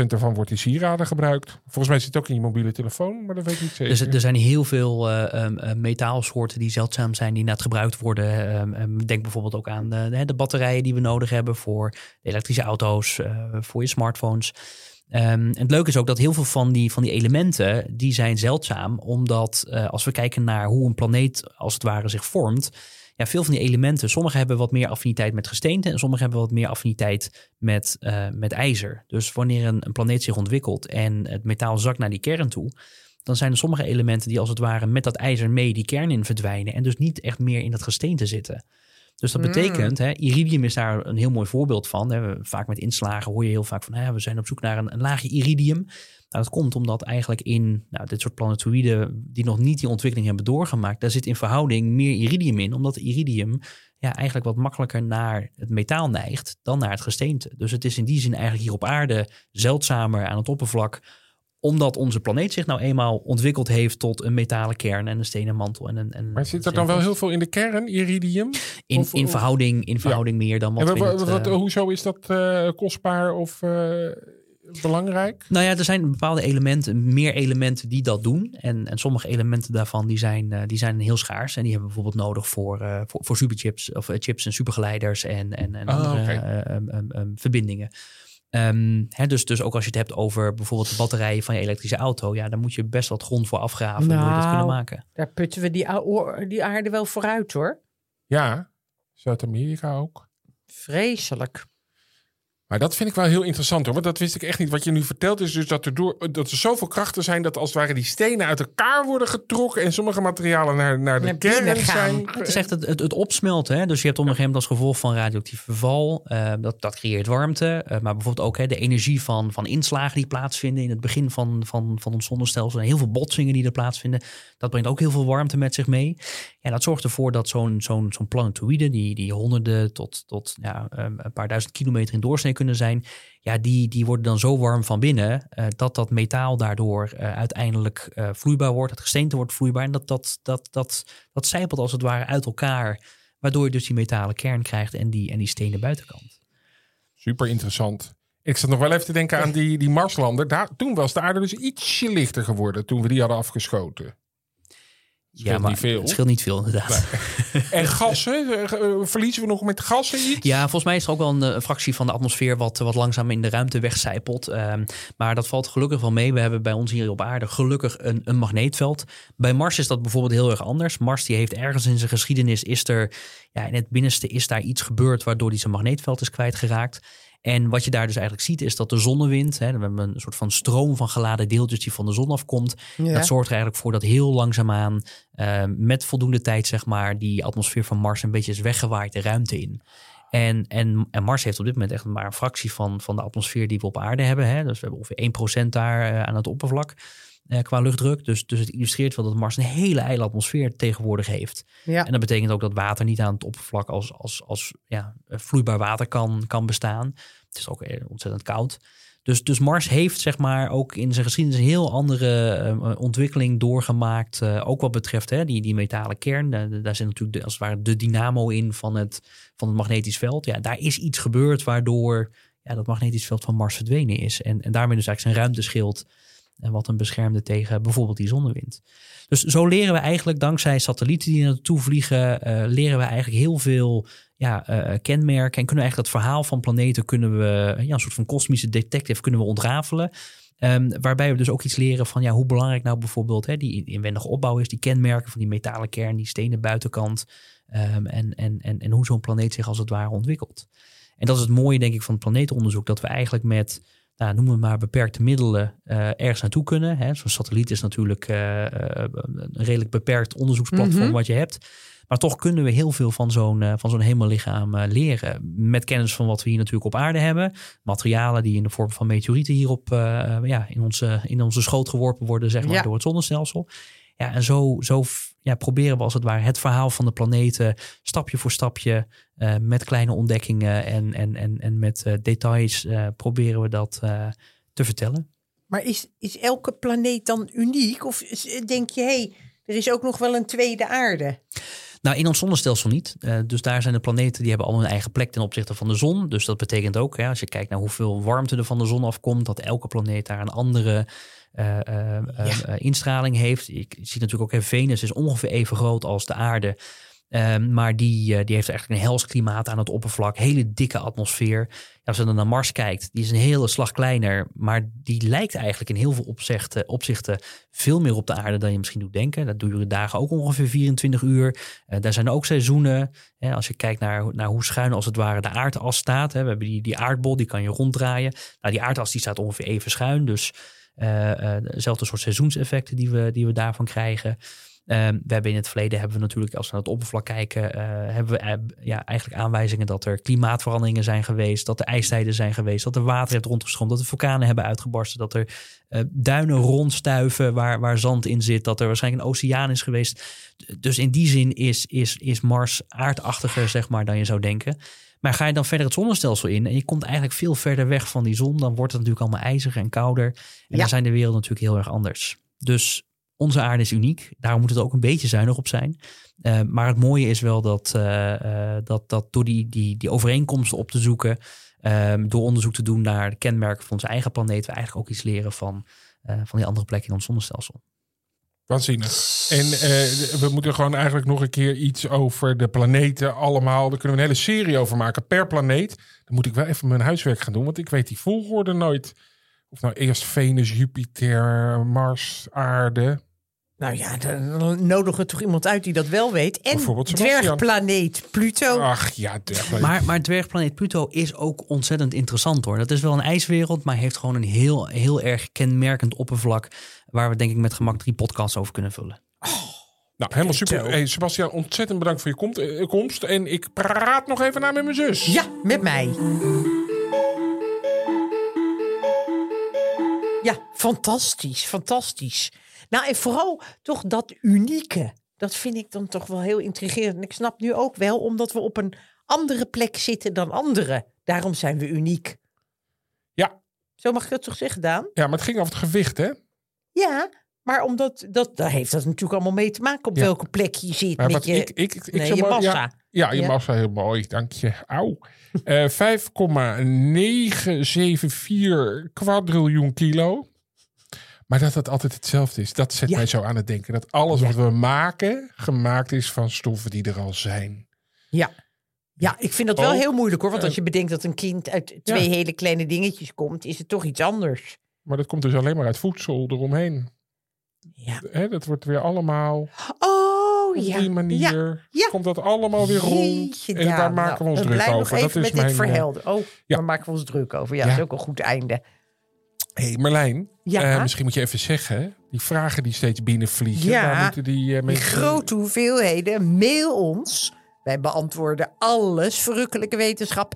Speaker 1: ervan wordt in sieraden gebruikt. Volgens mij zit het ook in je mobiele telefoon, maar dat weet ik niet zeker.
Speaker 3: Dus er- zijn heel veel eh, um, eh, metaalsoorten die zeldzaam zijn, die inderdaad gebruikt worden. Ehm, ehm, denk bijvoorbeeld ook aan de, de batterijen die we nodig hebben voor de elektrische auto's, eh, voor je smartphones. Ehm, en het leuke is ook dat heel veel van die, van die elementen, die zijn zeldzaam. Omdat eh, als we kijken naar hoe een planeet als het ware zich vormt. Ja, veel van die elementen, sommige hebben wat meer affiniteit met gesteente en sommige hebben wat meer affiniteit met, eh, met ijzer. Dus wanneer een, een planeet zich ontwikkelt en het metaal zakt naar die kern toe, dan zijn er sommige elementen die als het ware met dat ijzer mee die kern in verdwijnen en dus niet echt meer in dat gesteente zitten. Dus dat
Speaker 2: Mm.
Speaker 3: betekent, hè, iridium is daar een heel mooi voorbeeld van. Hè. Vaak met inslagen hoor je heel vaak van, hè, we zijn op zoek naar een, een laagje iridium. Nou, dat komt omdat eigenlijk in nou, dit soort planetoïden die nog niet die ontwikkeling hebben doorgemaakt, daar zit in verhouding meer iridium in, omdat iridium ja, eigenlijk wat makkelijker naar het metaal neigt dan naar het gesteente. Dus het is in die zin eigenlijk hier op aarde zeldzamer aan het oppervlak omdat onze planeet zich nou eenmaal ontwikkeld heeft tot een metalen kern en een stenen mantel. En een, en
Speaker 1: maar zit er dan wel heel veel in de kern, iridium?
Speaker 3: in,
Speaker 1: of-
Speaker 3: in verhouding, in verhouding meer dan wat
Speaker 1: En
Speaker 3: we het,
Speaker 1: wat-
Speaker 3: eh,
Speaker 1: hoezo is dat eh, kostbaar of eh, belangrijk?
Speaker 3: Nou ja, er zijn bepaalde elementen, meer elementen die dat doen. En, en sommige elementen daarvan die zijn, die zijn heel schaars. En die hebben we bijvoorbeeld nodig voor, voor, voor superchips of chips en supergeleiders en, en, en
Speaker 1: Ah,
Speaker 3: andere verbindingen. Ehm, hè, dus, dus ook als je het hebt over bijvoorbeeld de batterijen van je elektrische auto, ja, dan moet je best wat grond voor afgraven. je dat
Speaker 2: Nou.
Speaker 3: kunnen maken.
Speaker 2: Daar putten we die, die aarde wel vooruit hoor.
Speaker 1: Ja, Zuid-Amerika ook.
Speaker 2: Vreselijk.
Speaker 1: Maar dat vind ik wel heel interessant hoor. Want dat wist ik echt niet. Wat je nu vertelt is dus dat er, door, dat er zoveel krachten zijn... dat als het ware die stenen uit elkaar worden getrokken... en sommige materialen naar, naar de
Speaker 2: Naar
Speaker 1: kern zijn...
Speaker 3: Het is echt het, het, het opsmelten. Hè? Dus je hebt op een gegeven moment als gevolg van radioactief verval, eh, dat, dat creëert warmte. eh, maar bijvoorbeeld ook hè, de energie van, van inslagen die plaatsvinden in het begin van, van, van ons zonnestelsel. En heel veel botsingen die er plaatsvinden. Dat brengt ook heel veel warmte met zich mee. En dat zorgt ervoor dat zo'n zo'n zo'n planetoïde, die, die honderden tot, tot ja, eh, een paar duizend kilometer in doorsnee kunnen zijn. Ja, die, die worden dan zo warm van binnen eh, dat dat metaal daardoor eh, uiteindelijk eh, vloeibaar wordt. Het gesteente wordt vloeibaar en dat, dat, dat, dat, dat zijpelt als het ware uit elkaar. Waardoor je dus die metalen kern krijgt en die, en die stenen buitenkant.
Speaker 1: Super interessant. Ik zat nog wel even te denken aan die, die Marslander. Daar, toen was de aarde dus ietsje lichter geworden toen we die hadden afgeschoten. Scheelt niet veel.
Speaker 3: Het scheelt niet veel, inderdaad.
Speaker 1: En gassen? Eh, verliezen we nog met gassen iets?
Speaker 3: Ja, volgens mij is er ook wel een, eh, fractie van de atmosfeer wat, wat langzaam in de ruimte wegcijpelt. Ehm, maar dat valt gelukkig wel mee. We hebben bij ons hier op aarde gelukkig een, een magneetveld. Bij Mars is dat bijvoorbeeld heel erg anders. Mars die heeft ergens in zijn geschiedenis, is er ja, in het binnenste is daar iets gebeurd waardoor die zijn magneetveld is kwijtgeraakt. En wat je daar dus eigenlijk ziet is dat de zonnewind, hè, we hebben een soort van stroom van geladen deeltjes die van de zon afkomt.
Speaker 2: Ja.
Speaker 3: Dat zorgt er eigenlijk voor dat heel langzaamaan, eh, met voldoende tijd zeg maar, die atmosfeer van Mars een beetje is weggewaaid de ruimte in. En, en, en Mars heeft op dit moment echt maar een fractie van, van de atmosfeer die we op aarde hebben. Hè? Dus we hebben ongeveer 1% daar eh, aan het oppervlak eh, qua luchtdruk. Dus, dus het illustreert wel dat Mars een hele ijle atmosfeer tegenwoordig heeft.
Speaker 2: Ja.
Speaker 3: En dat betekent ook dat water niet aan het oppervlak als, als, als ja, vloeibaar water kan, kan bestaan. Het is ook eh, ontzettend koud. Dus, dus Mars heeft zeg maar ook in zijn geschiedenis een heel andere eh, ontwikkeling doorgemaakt. eh, ook wat betreft hè, die, die metalen kern. Daar, daar zit natuurlijk de, als het ware de dynamo in van het, van het magnetisch veld. Ja, daar is iets gebeurd waardoor ja, dat magnetisch veld van Mars verdwenen is. En, en daarmee dus eigenlijk zijn ruimteschild En wat hem beschermde tegen bijvoorbeeld die zonnewind. Dus zo leren we eigenlijk dankzij satellieten die naartoe vliegen, uh, leren we eigenlijk heel veel ja, uh, kenmerken. En kunnen we eigenlijk dat verhaal van planeten kunnen we, ja, een soort van kosmische detective kunnen we ontrafelen. Um, waarbij we dus ook iets leren van ja, hoe belangrijk nou bijvoorbeeld hè, die inwendige opbouw is, die kenmerken van die metalen kern, die stenen buitenkant. Um, en, en, en, en hoe zo'n planeet zich als het ware ontwikkelt. En dat is het mooie, denk ik, van het planeetonderzoek, dat we eigenlijk met nou, noem het maar beperkte middelen uh, ergens naartoe kunnen. Zo'n satelliet is natuurlijk uh, een redelijk beperkt onderzoeksplatform mm -hmm. wat je hebt. Maar toch kunnen we heel veel van zo'n van zo'n hemellichaam leren. Met kennis van wat we hier natuurlijk op aarde hebben. Materialen die in de vorm van meteorieten hier op, ja, in, onze, in onze schoot geworpen worden, zeg maar, ja. door het zonnestelsel. Ja, en zo, zo ja, proberen we als het ware het verhaal van de planeten stapje voor stapje uh, met kleine ontdekkingen en, en, en, en met uh, details uh, proberen we dat te vertellen.
Speaker 2: Maar is, is elke planeet dan uniek? Of denk je, hé, hey, er is ook nog wel een tweede aarde?
Speaker 3: Nou, in ons zonnestelsel niet. Uh, dus daar zijn de planeten die hebben al hun eigen plek ten opzichte van de zon. Dus dat betekent ook, ja, als je kijkt naar hoeveel warmte er van de zon afkomt, dat elke planeet daar een andere uh, uh, ja. instraling heeft. Ik zie natuurlijk ook, Venus is ongeveer even groot als de aarde. Um, maar die, die heeft eigenlijk een hels klimaat aan het oppervlak. Hele dikke atmosfeer. Als je dan naar Mars kijkt, die is een hele slag kleiner. Maar die lijkt eigenlijk in heel veel opzichten, opzichten veel meer op de aarde dan je misschien doet denken. Dat duren dagen ook ongeveer 24 uur. Uh, daar zijn ook seizoenen. Hè, als je kijkt naar, naar hoe schuin als het ware de aardas staat. Hè, we hebben die, die aardbol, die kan je ronddraaien. Nou, die aardas die staat ongeveer even schuin. Dus uh, dezelfde soort seizoenseffecten die we, die we daarvan krijgen. Um, we hebben in het verleden hebben we natuurlijk, als we naar het oppervlak kijken, uh, hebben we ja, eigenlijk aanwijzingen dat er klimaatveranderingen zijn geweest, dat er ijstijden zijn geweest, dat er water heeft rondgestroomd, dat er vulkanen hebben uitgebarsten, dat er duinen rondstuiven waar, waar zand in zit, dat er waarschijnlijk een oceaan is geweest. Dus in die zin is, is, is Mars aardachtiger, zeg maar, dan je zou denken. Maar ga je dan verder het zonnestelsel in en je komt eigenlijk veel verder weg van die zon, dan wordt het natuurlijk allemaal ijziger en kouder. En ja. dan zijn de wereld natuurlijk heel erg anders. Dus onze aarde is uniek. Daarom moet het ook een beetje zuinig op zijn. Uh, maar het mooie is wel dat, uh, uh, dat, dat door die, die, die overeenkomsten op te zoeken, um, door onderzoek te doen naar de kenmerken van onze eigen planeet, we eigenlijk ook iets leren van, van die andere plekken in ons zonnestelsel.
Speaker 1: Waanzinnig. En we moeten gewoon eigenlijk nog een keer iets over de planeten allemaal. Daar kunnen we een hele serie over maken per planeet. Dan moet ik wel even mijn huiswerk gaan doen, want ik weet die volgorde nooit. Of nou eerst Venus, Jupiter, Mars, Aarde.
Speaker 2: Nou ja, dan nodigen we toch iemand uit die dat wel weet. En dwergplaneet Pluto.
Speaker 1: Ach ja, dwergplaneet.
Speaker 3: Maar, maar dwergplaneet Pluto is ook ontzettend interessant hoor. Dat is wel een ijswereld, maar heeft gewoon een heel, heel erg kenmerkend oppervlak. Waar we denk ik met gemak drie podcasts over kunnen vullen.
Speaker 1: Oh, nou, helemaal super. Hey, Sebastian, ontzettend bedankt voor je komst. En ik praat nog even naar met mijn zus.
Speaker 2: Ja, met mij. Ja, fantastisch, fantastisch. Nou, en vooral toch dat unieke. Dat vind ik dan toch wel heel intrigerend. En ik snap nu ook wel, omdat we op een andere plek zitten dan anderen. Daarom zijn we uniek.
Speaker 1: Ja.
Speaker 2: Zo mag ik het toch zeggen, Daan?
Speaker 1: Ja, maar het ging over het gewicht, hè?
Speaker 2: Ja, maar omdat dat, daar heeft dat natuurlijk allemaal mee te maken op ja. welke plek je zit. Maar met je,
Speaker 1: ik, ik, ik,
Speaker 2: nee, je
Speaker 1: maar,
Speaker 2: massa.
Speaker 1: Ja, ja je ja. massa heel mooi, dank je. Auw. uh, 5,974 kwadriljoen kilo. Maar dat het altijd hetzelfde is, dat zet mij zo aan het denken. Dat alles wat we maken, gemaakt is van stoffen die er al zijn.
Speaker 2: Ja. Ja, ik vind dat wel heel moeilijk hoor. Want
Speaker 1: eh,
Speaker 2: als je bedenkt dat een kind uit twee hele kleine dingetjes komt, is het toch iets anders.
Speaker 1: Maar dat komt dus alleen maar uit voedsel eromheen.
Speaker 2: Ja.
Speaker 1: Hè, dat wordt weer allemaal
Speaker 2: Oh
Speaker 1: op
Speaker 2: ja.
Speaker 1: die manier.
Speaker 2: ja.
Speaker 1: Komt dat allemaal weer rond. En daar
Speaker 2: Daan.
Speaker 1: maken we
Speaker 2: Nou,
Speaker 1: ons druk over.
Speaker 2: nog
Speaker 1: Dat is
Speaker 2: met
Speaker 1: mijn.
Speaker 2: dit verhelden. Oh, daar maken we ons druk over. Ja, dat is ook een goed einde.
Speaker 1: hey, Marlijn,
Speaker 2: Ja.
Speaker 1: eh, misschien moet je even zeggen. Die vragen die steeds binnenvliegen.
Speaker 2: Ja.
Speaker 1: Waar moeten die eh,
Speaker 2: Die grote hoeveelheden, mail ons. Wij beantwoorden alles. Verrukkelijke wetenschap.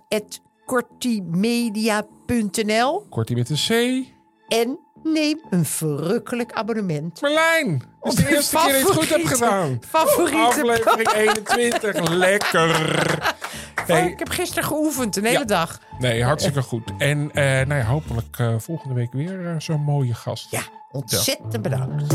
Speaker 2: kortimedia.nl
Speaker 1: Kortie met een C.
Speaker 2: En neem een verrukkelijk abonnement.
Speaker 1: Marlijn, het is de eerste keer dat je het goed hebt gedaan.
Speaker 2: favoriete
Speaker 1: Aflevering 21. Lekker.
Speaker 2: Oh, ik heb gisteren geoefend, een hele
Speaker 1: Ja.
Speaker 2: dag.
Speaker 1: nee, hartstikke goed. En eh, nou ja, hopelijk eh, volgende week weer eh, zo'n mooie gast.
Speaker 2: Ja, ontzettend bedankt.